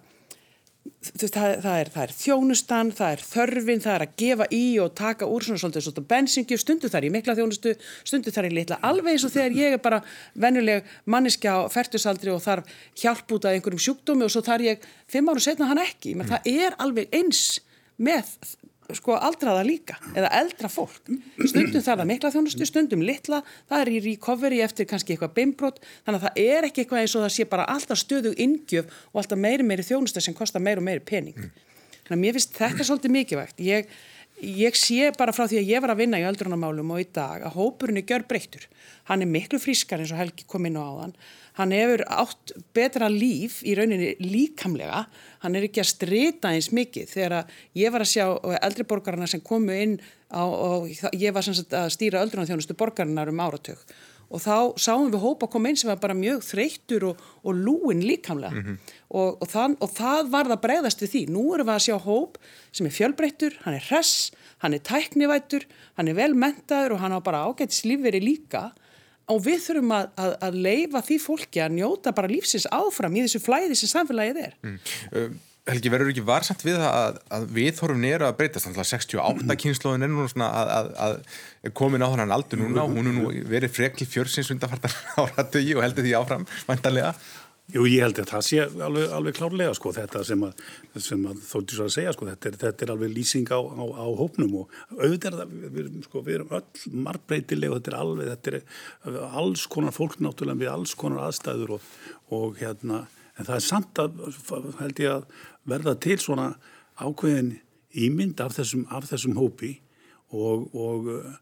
það, það, er, það er þjónustan, það er þörfin, það er að gefa í og taka úr svona svolítið svona bensingju, stundu þar í mikla þjónustu, stundu þar í litla, alveg eins og þegar ég er bara vennuleg manniska á færtusaldri og þarf hjálp út af einhverjum sjúkdómi og svo þar ég fimm áru setna hann ekki, menn mm. það er alveg eins með sko aldraða líka eða eldra fólk. Stundum það er mikla þjónustu, stundum litla það er í recovery eftir kannski eitthvað bimbrót þannig að það er ekki eitthvað eins og það sé bara alltaf stöðu ingjöf og alltaf meiri meiri þjónustu sem kostar meiri og meiri pening. Þannig að mér finnst þetta svolítið mikilvægt. Ég, ég sé bara frá því að ég var að vinna í öldrunamálum og í dag að hópurinn er gjör breyttur hann er miklu frískar eins og Helgi kom inn á áðan hann hefur átt betra líf í rauninni líkamlega, hann er ekki að strita eins mikið. Þegar ég var að sjá eldriborgarna sem komu inn á, og ég var að stýra öldrunarþjónustu borgarinnar um áratug. Og þá sáum við hópa koma inn sem var bara mjög þreyttur og, og lúin líkamlega. Og, og, það, og það var það bregðast við því. Nú erum við að sjá hóp sem er fjölbreyttur, hann er hress, hann er tæknivættur, hann er velmentaður og hann á bara ágætis lífveri líka og við þurfum að, að, að leifa því fólki að njóta bara lífsins áfram í þessu flæði sem samfélagið er. Mm. Uh, Helgi, verður ekki varsamt við að, að við þorfum nýra að breytast, þannig að 68 kynnslóðin er nú svona að, að komin á þannan aldur núna og hún er nú verið frekli fjörsins undanfartar áratögi og heldur því áfram, vantarlega. Jú, ég held að það sé alveg, alveg klárlega sko, þetta sem að, að þóttu svo að segja sko, þetta er, þetta er alveg lýsing á, á, á hópnum og auðvitað er það, við erum, sko, við erum öll margbreytileg og þetta er alveg, þetta er alls konar fólk náttúrulega við alls konar aðstæður og, og hérna, en það er samt að, held ég að verða til svona ákveðin ímynd af þessum, af þessum hópi og, og uh,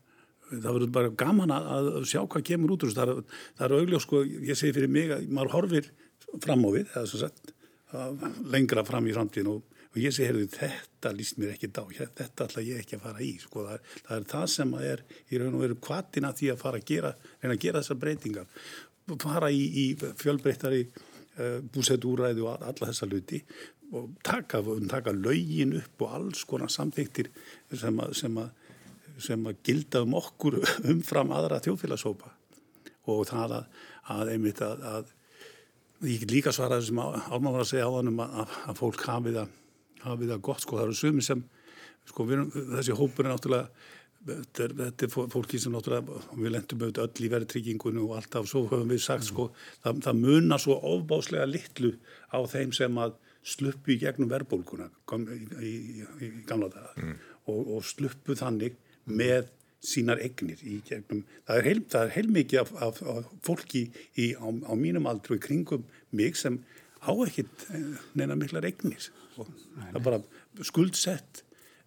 það verður bara gaman að sjá hvað kemur út úr þessu. Það, það er augljós, sko, ég segi fyrir mig að maður horfir fram á við, eða svo sett, lengra fram í framtíðin og, og ég segi, heyrðu, þetta líst mér ekki dá, þetta ætla ég ekki að fara í, sko, það er það, er það sem er í raun og veru kvatina því að fara að gera, að gera þessar breytingar, fara í, í fjölbreyttari uh, búsetúræði og alla þessa luti og taka, taka laugin upp og alls konar samþyktir sem að, sem að, sem að gilda um okkur umfram aðra þjóðfélagsópa og það að, einmitt að ég get líka svara þessum álmann var að segja á þannig að fólk hafið það hafið það gott sko, það eru sumi sem sko, erum, þessi hópur er náttúrulega þetta er, fólki sem náttúrulega við lendum auðvitað öll í verðtryggingunni og alltaf svo höfum við sagt sko, það, það munar svo ofbáslega litlu á þeim sem að sluppu í gegnum verðbólkuna í, í, í, gamla daga mm. og, og sluppu þannig með sínar egnir í gegnum, það er, heil, það er heilmikið af, af, af fólki í, á, á mínum aldru í kringum mig sem á ekkit eh, neina miklar egnir og það er bara skuldsett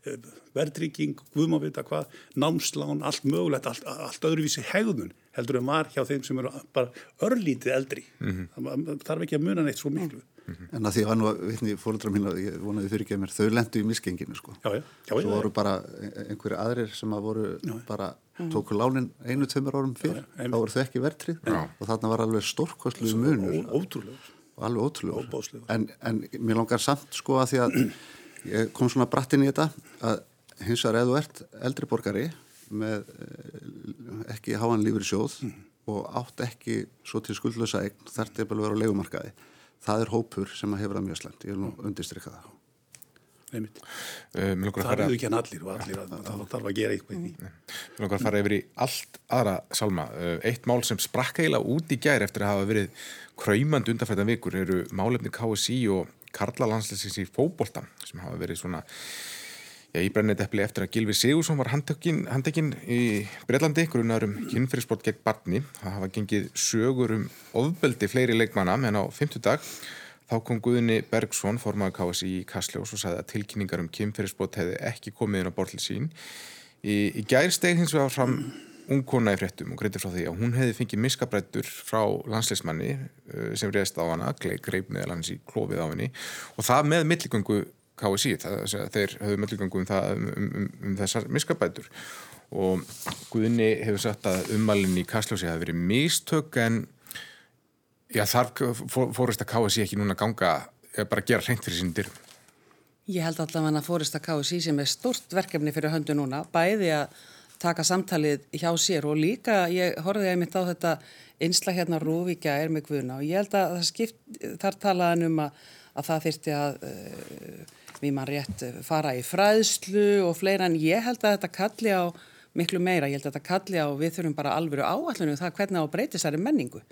eh, verðrygging, guðmávita hvað námslán, allt mögulegt allt, allt öðruvísi hegðun heldur en var hjá þeim sem eru bara örlítið eldri. Mm -hmm. það þarf ekki að muna neitt svo miklu. Mm -hmm. En að því að nú, vittni, fólkdra mín ég vonaði fyrir ekki að mér, þau lendu í miskenginu sko. Já, já. já Svo voru bara einhverju aðrir sem að voru já, bara tóku lánin einu, tveimur árum fyrr, þá voru þau ekki vertrið og þarna var alveg stórkostluð munur. Ótrúlega. Og alveg ótrúlega. En, en mér langar samt sko að því að ég kom svona brattinn í þetta að hins vegar eða þú ert eldri borgari með eh, ekki háan lífur í sjóð mm. og átt ekki svo til skuldlösa eign þar til að vera á leikumarkaði það er hópur sem hefur það mjög slemt ég vil nú undirstrykka það Einmitt. Uh, það eru ekki hann allir og allir að, það þarf að gera eitthvað í því Við langar að fara yfir í allt aðra salma. Uh, eitt mál sem sprakka eiginlega út í gær eftir að hafa verið kræmand undanfættan vikur eru málefni KSI og Karla landsleisins í fókbólta sem hafa verið svona Já, ég brennið eppli eftir að Gilvi Sigursson var handekinn í Breitlandi, grunar um kynferðisbrott gegn barni. Það hafa gengið sögur um ofbeldi fleiri leikmanna, en á 50 dag þá kom Guðni Bergson, formaður KSI í Kastljós og sagði að tilkynningar um kynferðisbrott hefði ekki komið inn á bortil sín. Í, í gærsteg hins vegar fram ungkona í fréttum og greitir frá því að hún hefði fengið miskabrættur frá landsleismanni uh, sem reyðist á hana, greip meðal hans í klófið á henni og það með milligöngu KSI, þeir höfðu möllugangum um, um, um, um þessar miskabætur og Guðni hefur sagt að ummalinn í Kastljósi hafi verið mistök en já, þar fórist að KSI ekki núna ganga bara gera hreint fyrir sín dyrum. Ég held allavega að fórist að KSI sem er stort verkefni fyrir höndu núna, bæði að taka samtalið hjá sér og líka, ég horfið einmitt á þetta einsla hérna Rúvíkja er með Guðna og ég held að það skipt, þar talaðan um að, að það þyrti að uh, við mann rétt eh, fara í fræðslu og fleira en ég held að þetta kalli á miklu meira, ég held að þetta kalli á við þurfum bara alveg áallinu um það hvernig á þessari menningu.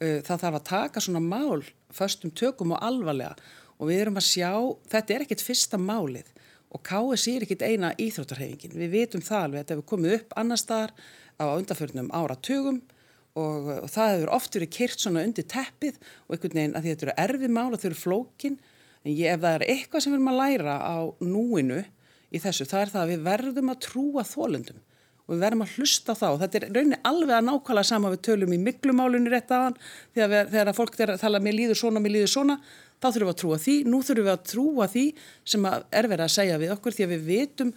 Eh, það þarf að taka svona mál förstum tökum og alvarlega og við erum að sjá, þetta er ekkit fyrsta málið og KSI er ekkit eina íþróttarhefingin. Við vitum það alveg, þetta hefur komið upp annar staðar á undarförnum áratugum og, og það hefur oft verið kyrt svona undir teppið og einhvern veginn að þetta eru erfið mál og þau eru flókin En ég, ef það er eitthvað sem við erum að læra á núinu í þessu, það er það að við verðum að trúa þólundum og við verðum að hlusta þá. Þetta er rauninni alveg að nákvæmlega sama við tölum í miklumálunni rétt af hann þegar, þegar að fólk tala mér líður svona, mér líður svona, þá þurfum við að trúa því. Nú þurfum við að trúa því sem er verið að segja við okkur því að við vitum,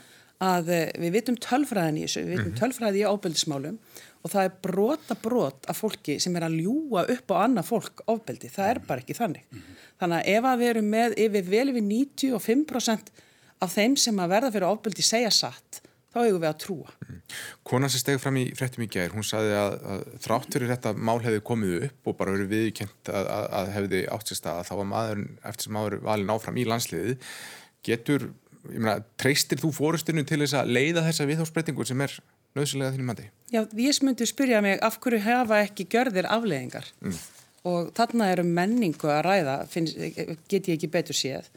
að, við vitum tölfræðin í þessu, við vitum mhm. tölfræði í ábyldismálum og það er brota brot af fólki sem er að ljúa upp á annað fólk ofbeldi, það er bara ekki þannig. Þannig að ef að við erum með yfir vel yfir 95% af þeim sem að verða fyrir ofbeldi segja satt, þá hefur við að trúa. Konan sem stegi fram í frettum í gær, hún saði að, að þrátt fyrir þetta mál hefði komið upp og bara verið viðkjönt að, að, að hefði átt sér stað að þá var maður, eftir sem maður valin áfram í landsliði, getur, ég meina, treystir þú fórustinu til þess að leiða þessa viðhórsbreytingu sem er nöðsynlega þínum mandi? Já, ég myndi spyrja mig af hverju hefa ekki gjörðir afleðingar mm. og þarna eru menningu að ræða, finn, get ég ekki betur séð.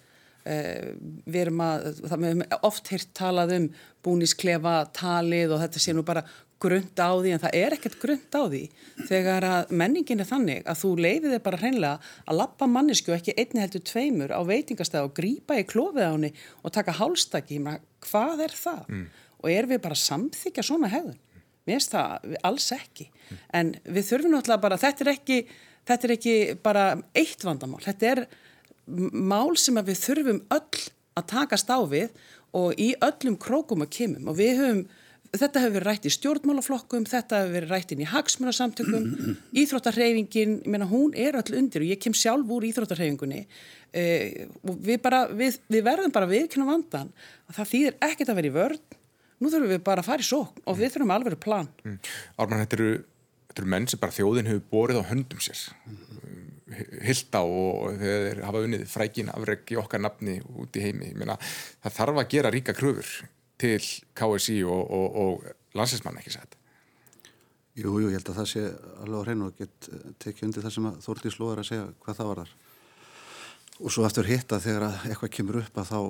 Uh, við erum að, það með oft heirt talað um búnisklefa talið og þetta sé nú bara grund á því en það er ekkert grund á því þegar að menningin er þannig að þú leiðið er bara hreinlega að lappa mannesku ekki einni heldur tveimur á veitingastæð og grýpa í klófið á henni og taka hálstakki, hvað er það? Mm. Og er við bara samþykja svona hefðun? Mér finnst það alls ekki. En við þurfum náttúrulega bara, þetta er ekki, þetta er ekki bara eitt vandamál, þetta er mál sem við þurfum öll að takast á við og í öllum krókum og kemum. Og við höfum, þetta hefur verið rætt í stjórnmálaflokkum, þetta hefur verið rætt inn í hagsmunasamtökum, meina hún er öll undir og ég kem sjálf úr Íþróttarhefingunni uh, og við, bara, við, við verðum bara viðkynna vandan að það þýðir ekkert að vera í vörð, nú þurfum við bara að fara í sókn og við þurfum alveg plan. Mm. Ármann, þetta eru, þetta eru menn sem bara þjóðin hefur borið á höndum sér hilda og þeir hafa unnið frækin afreg í okkar nafni út í heimi. Meina, það þarf að gera ríka kröfur til KSI og, og, og landsinsmann ekki sætt. Jú, jú, ég held að það sé alveg á hreinu og get tekið undir það sem Þórtís Lóðar að segja hvað það var þar. Og svo aftur hitta þegar eitthvað kemur upp að þá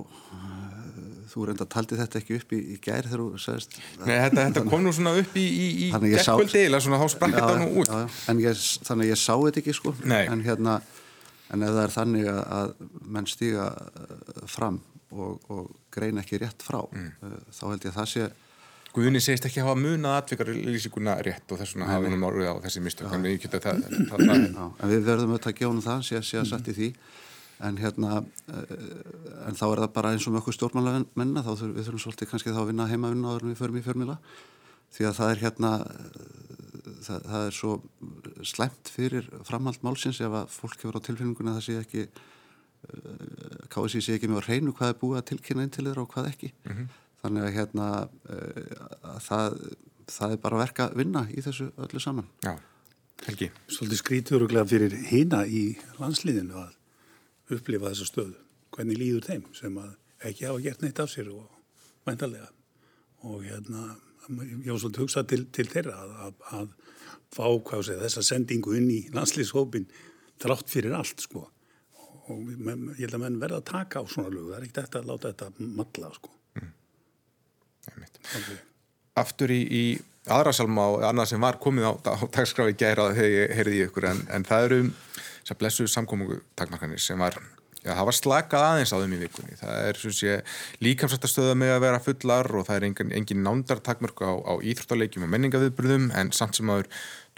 þú reynda taldi þetta ekki upp í, í gær þegar þú sagðist Nei, þetta, þetta kom nú svona upp í, í, eða svona þá sprakk þetta nú út. já. Ég, Þannig að ég sá þetta ekki sko. En, hérna, en ef það er þannig að, að menn stíga uh, fram og, og greina ekki rétt frá mm. Uh, þá held ég að það sé Guðinni segist ekki hafa munað atvikar lýsinguna rétt og þess vegna hafa hann orðið á þessi mistök en við verðum auðvitað að gefa hann það sé að að í því en hérna eh, en þá er það bara eins og með okkur stjórnmálamenn þá þurfum við þurfum svolítið kannski þá að vinna heimavinna áður en við förum í fjörmila því að það er hérna það, það er svo slemt fyrir framhald málsins ef að fólk hefur á tilfinninguna það sé ekki eh, KSI sé ekki mjög að reynu hvað er búið að tilkynna inn til þeirra og hvað ekki. Mm -hmm. þannig að hérna eh, að það, það er bara að verka vinna í þessu öllu saman. Já, Helgi. Svolítið skrítur og glæð fyrir hýna í landsliðinu að upplifa þessa stöðu, hvernig líður þeim sem ekki hafa gert neitt af sér og mæntalega og hérna, ég var svolítið hugsað til, til þeirra að, að, að fá segja, þessa sendingu inn í landslýshópin þrátt fyrir allt sko. Og men, ég held að menn verða að taka á svona lög, það er ekkert eftir að láta þetta matla sko. Mm. okay. Aftur í, í aðrasalma og annað sem var komið á, á dagskrafi gæra þegar ég heyrði ykkur en, en það eru þessar blessu samkómungu takmarkanir sem var, já það var slakað aðeins á þeim í vikunni. Það er sé líkamsættastöða með að vera fullar og það er engin, engin nándar takmörku á, á íþróttaleikjum og menningaviðbröðum en samt sem aður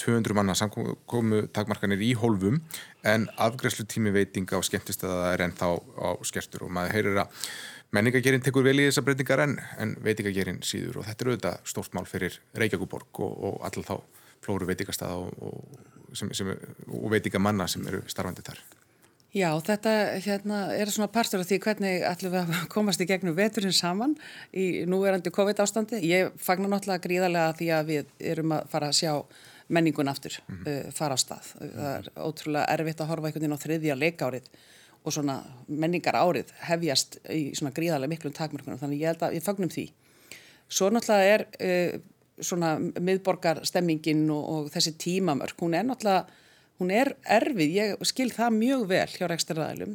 200 manna samkómu takmarkanir í hólfum en afgræslu tími veitinga og skemmtist að það er ennþá á skertur og maður heyrir að menningagerinn tekur vel í þessar breytingar en, en veitingagerinn síður og þetta er auðvitað stórt mál fyrir Reykjavíkuborg og, og allir þá flóru veitingastað og, og sem, sem, og veitinga manna sem eru starfandi þar. Já, þetta hérna, er svona partur af því hvernig ætlum við að komast í gegnum veturinn saman í núverandi COVID ástandi. Ég fagnar náttúrulega gríðarlega því að við erum að fara að sjá menningun aftur mm -hmm. uh, fara á stað. Það er ótrúlega erfitt að horfa einhvern veginn á þriðja leikárið og svona menningar árið hefjast í svona gríðarlega miklum takmörkunum þannig ég held að við fagnum því. Svo náttúrulega er uh, svona miðborgarstemmingin og, og þessi tímamörk, hún er náttúrulega hún er erfið, ég skil það mjög vel hjá reksturræðilum,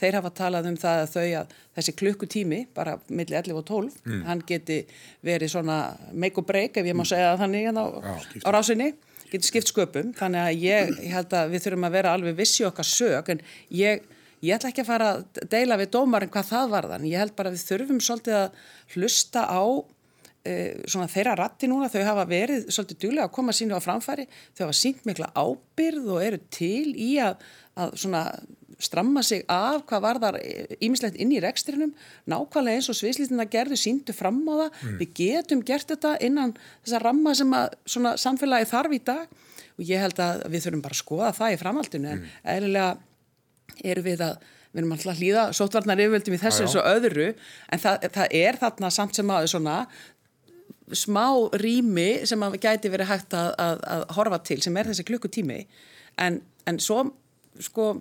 þeir hafa talað um það að þau að þessi klukkutími bara millir 11 og 12 mm. hann geti verið svona make or break ef ég má segja þannig hérna á, á rásinni, geti skipt sköpum þannig að ég, ég held að við þurfum að vera alveg vissi okkar sög en ég Ég ætla ekki að fara að deila við dómarinn hvað það varðan. Ég held bara að við þurfum svolítið að hlusta á svona þeirra ratti núna, þau hafa verið svolítið djúlega að koma sínu á framfæri, þau hafa sínt mikla ábyrð og eru til í að, að svona stramma sig af hvað var þar ímislegt inn í rekstrinum, nákvæmlega eins og sviðslýstina gerðu, síndu fram á það, mm. við getum gert þetta innan þessa ramma sem að svona samfélagi þarf í dag. Og ég held að við þurfum bara að skoða það í framhaldinu en mm. eðlilega eru við að við erum alltaf að hlýða sótvarnar yfirvöldum í þessu eins og öðru en það, það er þarna samt sem aðeins svona smá rými sem að gæti verið hægt að, að, að horfa til sem er þessi klukkutími. En, en svo sko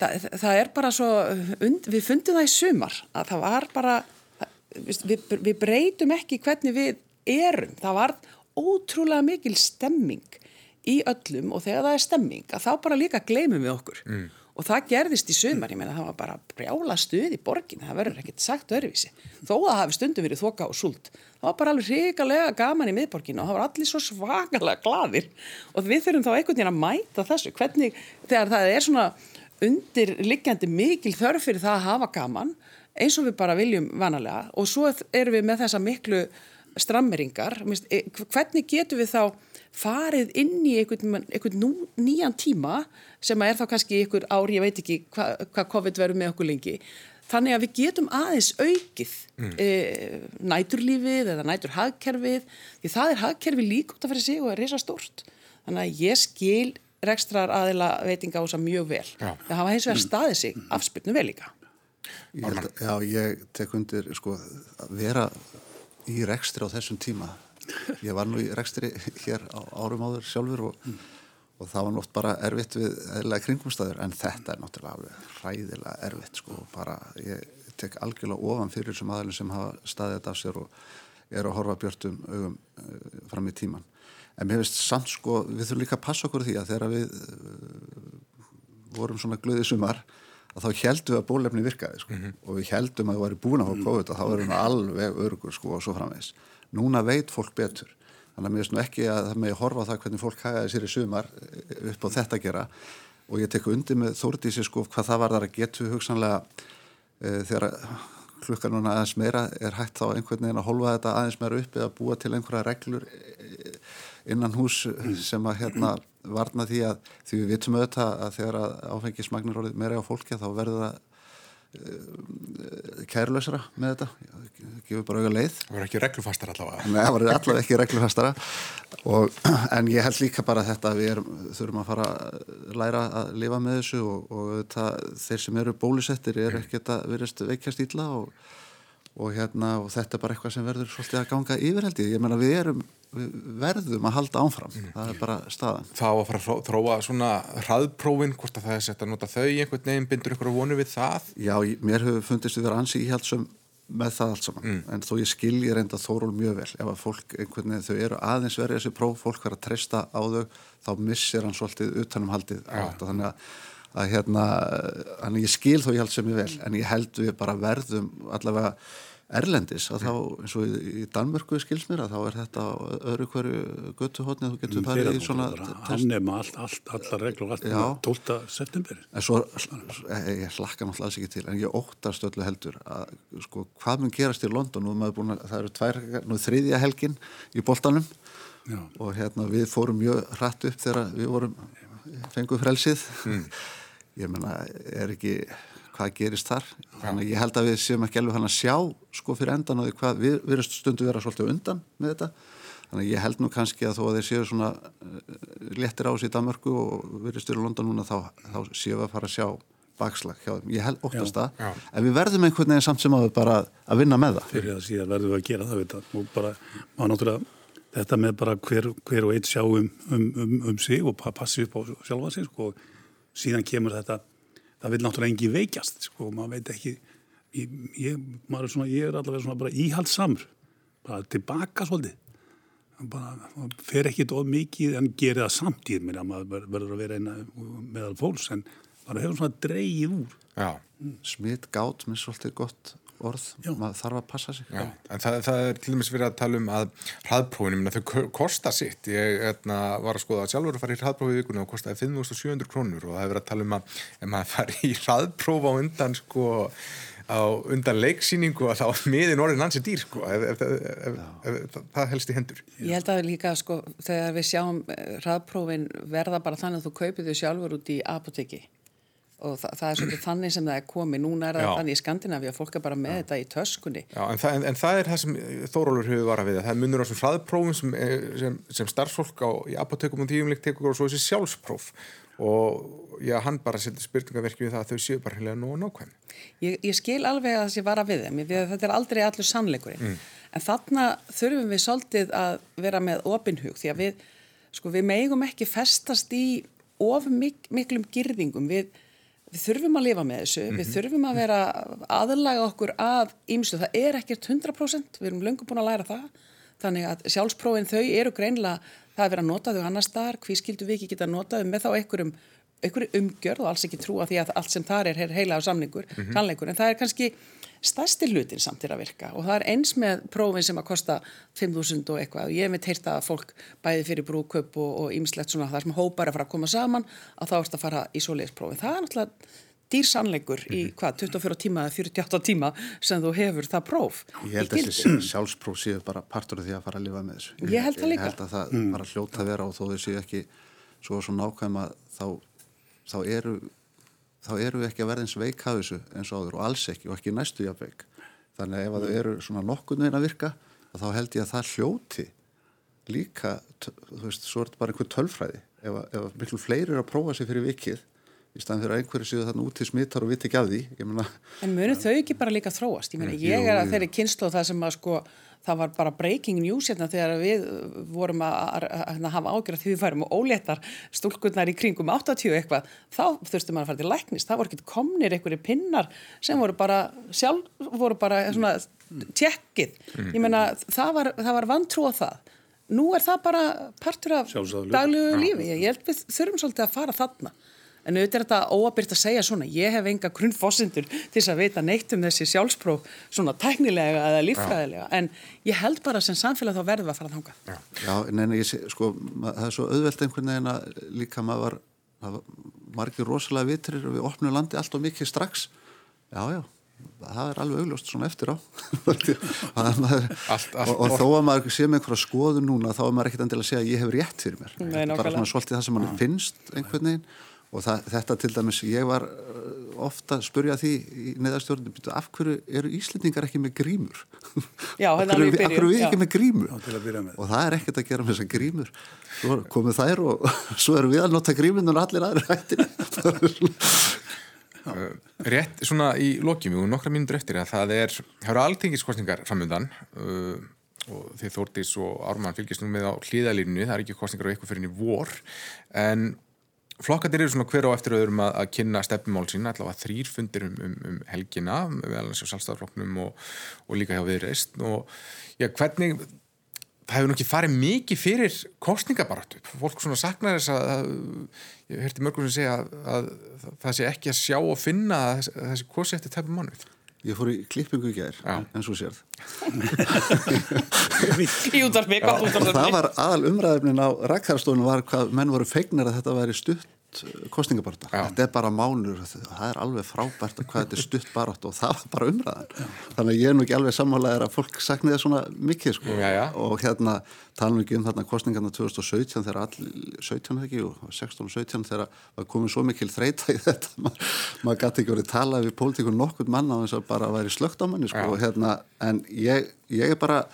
það, það er bara svo und, við fundum það í sumar að það var bara við, við breytum ekki hvernig við erum. Það var ótrúlega mikil stemming í öllum og þegar það er stemming að þá bara líka gleymum við okkur. Mm. og það gerðist í sömar, ég meina það var bara brjála stuð í borgin, það verður ekkert sagt öðruvísi, þó að hafi stundum verið þoka og súlt, það var bara alveg hrigalega gaman í miðborgin og það var allir svo svakalega gladir og við þurfum þá einhvern veginn að mæta þessu, hvernig þegar það er svona undirliggjandi mikil þörf fyrir það að hafa gaman eins og við bara viljum vanalega og svo erum við með þessa miklu strammeringar, e, hvernig getum við þá farið inn í einhvern, einhvern nú, nýjan tíma sem er þá kannski einhver ár, ég veit ekki hvað hva COVID verður með okkur lengi þannig að við getum aðeins aukið mm. e, næturlífið eða næturhagkerfið því það er hagkerfi lík út af fyrir sig og er reysa stort þannig að ég skil rekstrar aðila veitinga á þess að mjög vel Já. það hafa hins vegar staðið sig afspilnum vel líka ég, Já, ég tek undir sko, að vera í rekstri á þessum tíma ég var nú í rekstri hér á árum áður sjálfur og, mm. Og það var nátt bara erfitt við eðlega kringumstæður en þetta er náttúrulega alveg ræðilega erfitt sko bara ég tek algjörlega ofan fyrir þessum aðlun sem hafa staðið þetta af sér og er að horfa björnum augum uh, fram í tíman en mér finnst samt sko við þurfum líka að passa okkur því að þegar við uh, vorum svona glöðið sumar að þá heldum við að bólefni virkaði sko. mm -hmm. og við heldum að við varum búin á COVID og þá erum við alveg örgur sko og svo framvegs núna veit fólk betur þannig að mér finnst ekki að það að horfa á það hvernig fólk hagaði sér í sumar eh, upp á þetta að gera. Og ég tek undir með þórdísi sko hvað það var þar að getu hugsanlega e, þegar klukkan núna aðeins meira er hægt þá einhvern veginn að holfa þetta aðeins meira upp eða búa til einhverja reglur eh, innan hús sem að hérna varna því að því við vitum auðvitað að þegar áfengismagnir orðið meira á fólki þá verður það Eh, kærlausara með þetta. Gefur bara auðvitað leið. Það var ekki reglufastara allavega. Nei, það var allavega ekki reglufastara. Og, en ég held líka bara þetta að við erum, þurfum að fara að læra að lifa með þessu og, og það, þeir sem eru bólusettir er ekkert að verðast veikjast ílla og, og hérna, þetta er bara eitthvað sem verður svolítið að ganga yfirhaldi ég. Menna við erum við verðum að halda ánfram mm. það er bara staðan. Þá að fara að þróa svona hraðprófin hvort að það er sett að nota þau einhvern veginn bindur ykkur að vonu við það? Já, mér hefur fundist við vera ansi íhaldsum með það allt saman, mm. en þó ég skilji reynda þóról mjög vel, ef að fólk einhvern veginn þau eru aðeins verið þessi próf, fólk verið að treysta á þau, þá missir hann svolítið utanum haldið á þetta, þannig að, að hérna, þannig ég skil þó ég held sem ég vel, en ég held við bara verðum allavega Erlendis að þá eins og í Danmörku skilsmir að þá er þetta öðru hverju göttuhotni að þú getur farið í svona hann all, all, allar reglur allt 12. september en svo, ég hlakka náttúrulega alls ekki til en ég óttast öllu heldur að sko hvað mun gerast í London að, það eru tvær, nú þriðja helgin í boltanum Já. og hérna við fórum mjög hratt upp þegar við vorum fenguð frelsið mm. ég menna er ekki hvað gerist þar. Þannig að ég held að við séum ekki alveg hann að sjá sko fyrir endan og hvað við verðum stundu vera svolítið undan með þetta. Þannig að ég held nú kannski að þó að þeir séu svona uh, léttir ás í Danmörku og verður styrir London núna þá, þá séu við að fara að sjá bakslag hjá þeim, ég held óttast það. en við verðum einhvern veginn samt sem að við bara að vinna með það. Fyrir það síðan verðum við að gera það veit, og bara, maður náttúrulega þetta með bara hver, hver og eitt sjá um, um, um, um sig og passi upp á sjálfa sig sko, síðan kemur þetta það vil náttúrulega engi veikjast sko, maður veit ekki ég, ég, er, svona, ég er allavega svona bara íhaldsamur bara tilbaka svolítið. Bara fer ekki of mikið en gerir það samtíð með að maður verður að vera eina meðal fólks en maður hefur svona dreyið úr. Smitt gátt með svolítið gott orð, Já. maður þarf að passa sig. Já, en það, það er til dæmis verið að tala um að hraðprófinum, þau kosta sitt. Ég etna, var að skoða að sjálfur að fara í hraðprófi í vikunum og kostaði 5.700 krónur og það hefur verið að tala um að ef maður fari í hraðpróf á undan sko á undan leiksýningu að þá miðin orðin hansi dýr sko ef, ef, ef, það helst í hendur. Ég held að líka sko þegar við sjáum eh, hraðprófin verða bara þannig að þú kaupir þau sjálfur út í apoteki og það, það er svolítið þannig sem það er komið. Núna er það Já. þannig í Skandinavíu að fólk er bara með þetta í töskunni. Já, en, það, en, en það er það sem Þórólur hefur varað við. Það munur á þessum hraðprófum sem, eh, sem, sem starfsfólk á, í apotekum og tíumleik tekur og svo þessi sjálfspróf. Og já, hann bara setur spurningaverki við það að þau séu bara hérna nógu nákvæm. ég, ég skil alveg að það sé vara við þeim. Þetta er aldrei allur sannleikurinn. En þarna þurfum við svolítið að vera með opinhug því að við sko við við, þurfum að lifa með þessu við þurfum að vera aðlaga okkur að ímslu, það er ekkert 100% við erum löngu búin að læra það. Þannig að sjálfsprófin þau eru greinlega það er verið að nota þau annar staðar, hví skildu við ekki geta notað þau með þá einhverjum einhverju umgjörð og alls ekki trúa því að allt sem þar er er heila á samningur, sannleikur en það er kannski stærsti hlutin samt til að virka og það er eins með prófin sem að kosta 5.000 og eitthvað og ég hef mitt heyrt að fólk bæði fyrir brúköp og ýmislegt svona þar sem hópar að fara að koma saman að þá erst að fara í svoleiðisprófin. Það er náttúrulega dýr sannleikur í hvað, 24 tíma eða 48 tíma sem þú hefur það próf. Ég held að þessi sjálfspróf séu bara partur af því að fara að lifa með þessu. Ég held það líka. Ég held að það bara hljóta að vera og þó þau séu ekki svo svo nákvæma þá, þá eru þá eru við ekki að verða eins veik af þessu eins og áður og alls ekki og ekki næstu jafnveik. Þannig að ef að þau eru svona nokkurn veginn að virka þá held ég að það hljóti líka, þú veist, svo er þetta bara einhver tölfræði. Ef, að- ef að miklu fleiri eru að prófa sig fyrir vikið í staðan fyrir að einhverju séu þarna úti smittar og viti ekki af því, En munu þau ekki bara líka þróast? Ég, meina, ég er að þeirri kynslu það sem að sko, það var bara breaking news hérna þegar við vorum að, að, að, hafa ágjörð því við færum og óléttar stúlkurnar í kringum 80 eitthvað, þá þurftum maður að fara til læknist, það voru ekki komnir einhverju pinnar sem voru bara sjálf, voru bara svona tjekkið. Ég meina, það var, það var vantrú á það. Nú er það bara partur af daglegu lífi. Ég held við þurfum svolítið að fara þarna. En auðvitað er þetta óabyrt að segja svona, ég hef enga grunnfossindur til þess að veita neitt um þessi sjálfspróf svona tæknilega eða líffræðilega, en ég held bara sem samfélag þá verðum við að fara þangað. Já, neina, ég sé, sko, það er svo auðvelt einhvern veginn að líka maður var, var margir rosalega vitrir og við opnum landi allt og mikið strax. Já, já, það er alveg augljóst svona eftir á. Það maður, Allt- allt og, og þó að maður sé með einhverja skoðu núna, þá er maður ekkert endilega að segja að ég hef rétt fyrir mér. Nei, bara svona svolítið það sem mann finnst einhvern veginn. Og það, þetta til dæmis, ég var uh, ofta að spurja því í neðastjórnum, af hverju eru Íslendingar ekki með grímur? Já, Af þetta hverju við- af hverju eru við byrjun, ekki já. með grímur? Já, til að byrja með. og það er ekkert að gera með þessar grímur svo komið þær og svo erum við að nota gríminn og allir aðri hættir rétt svona í lokjum og nokkra mínútur eftir að það er það eru alþingiskostningar framöndan uh, og þið Þórdís og Ármann fylgist nú með á hlýðalínu það er ekki kostningar á eitthvað fyrir í vor en flokkandir eru svona hver á eftir öðrum að, að kynna stefnumál sín allavega þrýr fundir um, um, um helgina meðal þess að sjálfstæðarflokknum og, og líka hjá viðreist og já, hvernig það hefur nú ekki farið mikið fyrir kostningabaratu. Fólk svona saknar þess að, að ég heyrti mörgum sem segja að, að, það sé ekki að sjá og finna þessi kosi eftir tæpum mánuð. Ég fór í klippingu í gær Já. en svo og það útvarfi. var aðal umræðefnin á rakkarstofunum var hvað menn voru fegnir að þetta væri stutt kostningabarta. Já. Þetta er bara mánur, það er alveg frábært að hvað þetta er stutt barátt og það var bara umræðan. Þannig að ég er nú ekki alveg sammálaðir að fólk sakni það svona mikið sko. Já, já. Og hérna tala ekki um þarna kostningarna 2017 þegar all, 17 ekki og 16 og 17 þegar var komið svo mikil þreita í þetta. Ma, maður gæti ekki verið talað við pólitíkun nokkur manna á þess að bara væri slögt á manni sko. Já. Hérna, en ég, ég er bara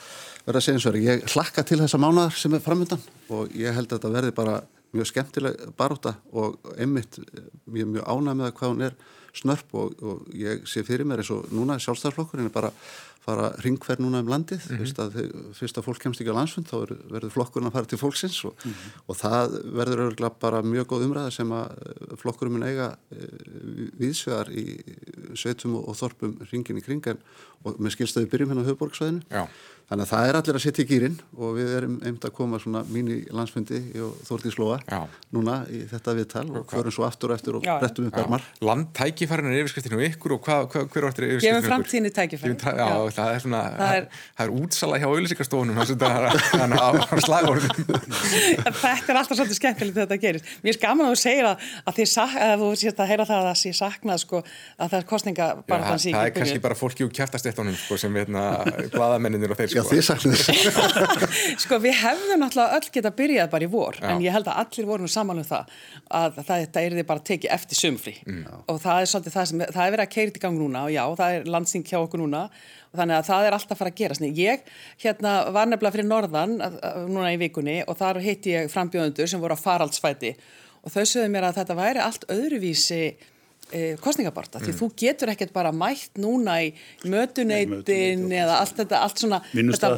verið að segja eins og verið, ég hlakka til þessa mánuðar sem er framöndan og ég held að þetta verði bara mjög skemmtileg baróta og einmitt eh, er mjög ánæg með að hvað hún er snörp og, og ég sé fyrir mér eins og núna sjálfstæðarflokkurinn er bara fara ringferð núna um landið mm -hmm. að, fyrst að fólk kemst ekki á landsfund þá verður- verður flokkurinn að fara til fólksins og, og það verður örgulega bara mjög góð umræða sem að eh, flokkurinn mun eiga viðsvegar í sveitum og, og þorpum ringin í kring en, og með skilstaði byrjum hérna á höfuborgsvæðinu Já. Þannig að það er allir að setja í gýrin og við erum einmitt að koma svona mín í landsfundi og Þórtís Lóa Já. núna í þetta viðtal og förum svo aftur og eftir og Já. brettum upp ermar. Landtækifærin er yfirskriftinu ykkur og hvað, hvað, hver áttir yfirskriftinu Gefum framtíðinni tækifæri. Já, já, það er svona, Það er- það er útsala hjá auðlýsingarstofunum þannig að á slagorðum. Þetta er alltaf svolítið skemmtilegt þegar þetta gerist. Mér er gaman að þú segir að, að, þið sak, að þú sést að heyra það að það sé saknað sko, að það er kostninga Já, bara það, þann það er kannski bara fólki úr kjæftastéttunum sko, sem hérna, bladamenninir og þeir Já, sko. þið sagðu þetta. Sko við hefðum náttúrulega öll geta byrjað bara í vor Já. en ég held að allir voru nú saman um það að þetta er þið bara tekið eftir sumfrí Mm. og það er svolítið það sem, það er verið að keira í gang núna og já, það er landsing hjá okkur núna þannig að það er alltaf að fara að gera Sni. ég hérna var nefnilega fyrir norðan að, að, núna í vikunni og þar hitti ég frambjóðundur sem voru á faraldsfæti og þau sögðu mér að þetta væri allt öðruvísi e, kostningabarta, Mm. því þú getur ekkert bara mætt núna í mötuneytin eða allt þetta, allt svona þetta-.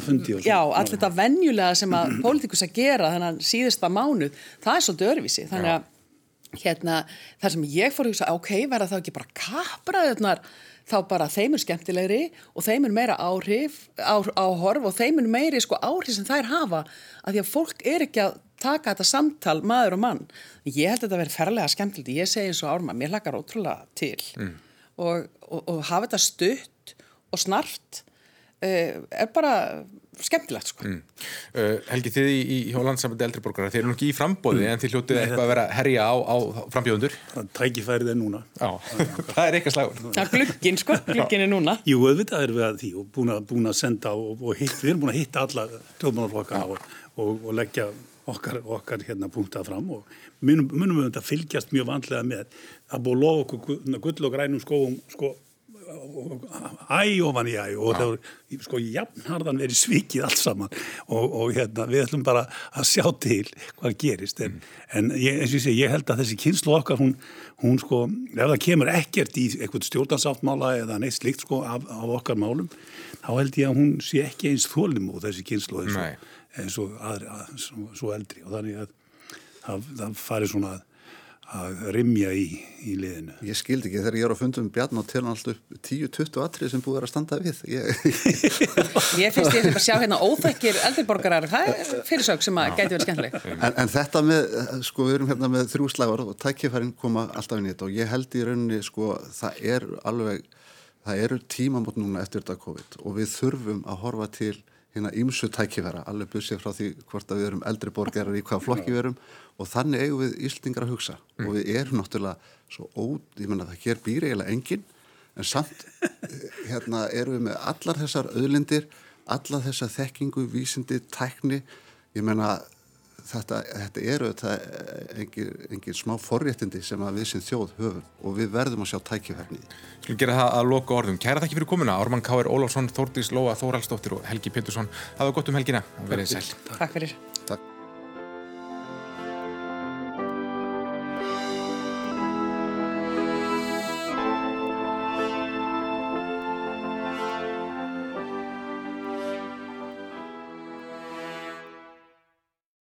Já, allt þetta venjulega sem að pólitíkus að gera þennan síðasta mánuð, það er svolítið öðruvísi þannig að hérna, þar sem ég fór að hugsa, ok, verða þá ekki bara kapraðunar þá bara þeim er skemmtilegri og þeim er meira áhrif á, áhorf og þeim er meiri sko áhrif sem þær hafa að því að fólk er ekki að taka þetta samtal maður og mann. Ég held að þetta verði ferlega skemmtilegt. Ég segi eins og árma, mér hlakkar ótrúlega til og, og, og hafa þetta stutt og snart uh, er bara skemmtilegt sko Uh, Helgi, þið í, í hjá landsambandi eldri borgara, þið eru nú ekki í frambóði en þið hljótið eitthvað að vera að herja á, á frambjóðundur. Það tækifærið er núna. Já, það er eitthvað slagur. Það er glugginn sko, glugginn er núna Jú, auðvitað erum við að því og búin að, búin að senda og, og hitt, við erum búin að hitta alla tjóðmannarflokkana og, og, og leggja okkar, okkar hérna punktað fram og munum, munum við þetta fylgjast mjög vandlega með að búið lofa okkur gu- gull og grænum skóum sko og- og- æ ofan í æ og það voru sko jafnharðan verið svikið allt saman. Og, og hérna við ætlum bara að sjá til hvað gerist. En, en ég, eins og ég segi, ég held að þessi kynslu okkar hún, hún sko, ef það kemur ekkert í eitthvað stjórnarsáttmála eða neitt slikt sko af, af okkar málum þá held ég að hún sé ekki eins þólum og þessi kynslu eins og, eins og aðri, að, svo, svo eldri. Og þannig að það, það fari svona að, að rimja í, í liðinu Ég skildi ekki þegar ég er á fundum Bjarn og hann alltaf 10-20 atrið sem búið að standa við. Ég, Ég finnst ég að sjá hérna óþekkir eldriborgarar, það er fyrirsök sem að gæti verið skemmtileg. en, en þetta með, sko við erum hérna með þrjú slagur og tækifærin koma alltaf inn í þetta og ég held í rauninni sko það er alveg, það eru tímamót núna eftir þetta COVID og við þurfum að horfa til hérna ímsu tækifæra, alveg bussið frá því hvort að við erum eldri borgarar í hvaða flokki við erum og þannig eigum við Íslingar að hugsa og við erum náttúrulega svo ód, ég menna það hér býr eiginlega enginn en samt eh, hérna erum við með allar þessar auðlindir, allar þessar þekkingu, vísindi, tækni ég menna þetta, þetta eru þetta engin, engin smá forréttindi sem að við sem þjóð höfum og við verðum að sjá tækifærni. Skulum gera það að loka orðum. Kæra þakki fyrir komuna. Ármann K.R. Ólafsson, Þórdís Lóa, Þóraldsdóttir og Helgi Pétursson. Hafa gott um helgina og verið sæl. Takk fyrir.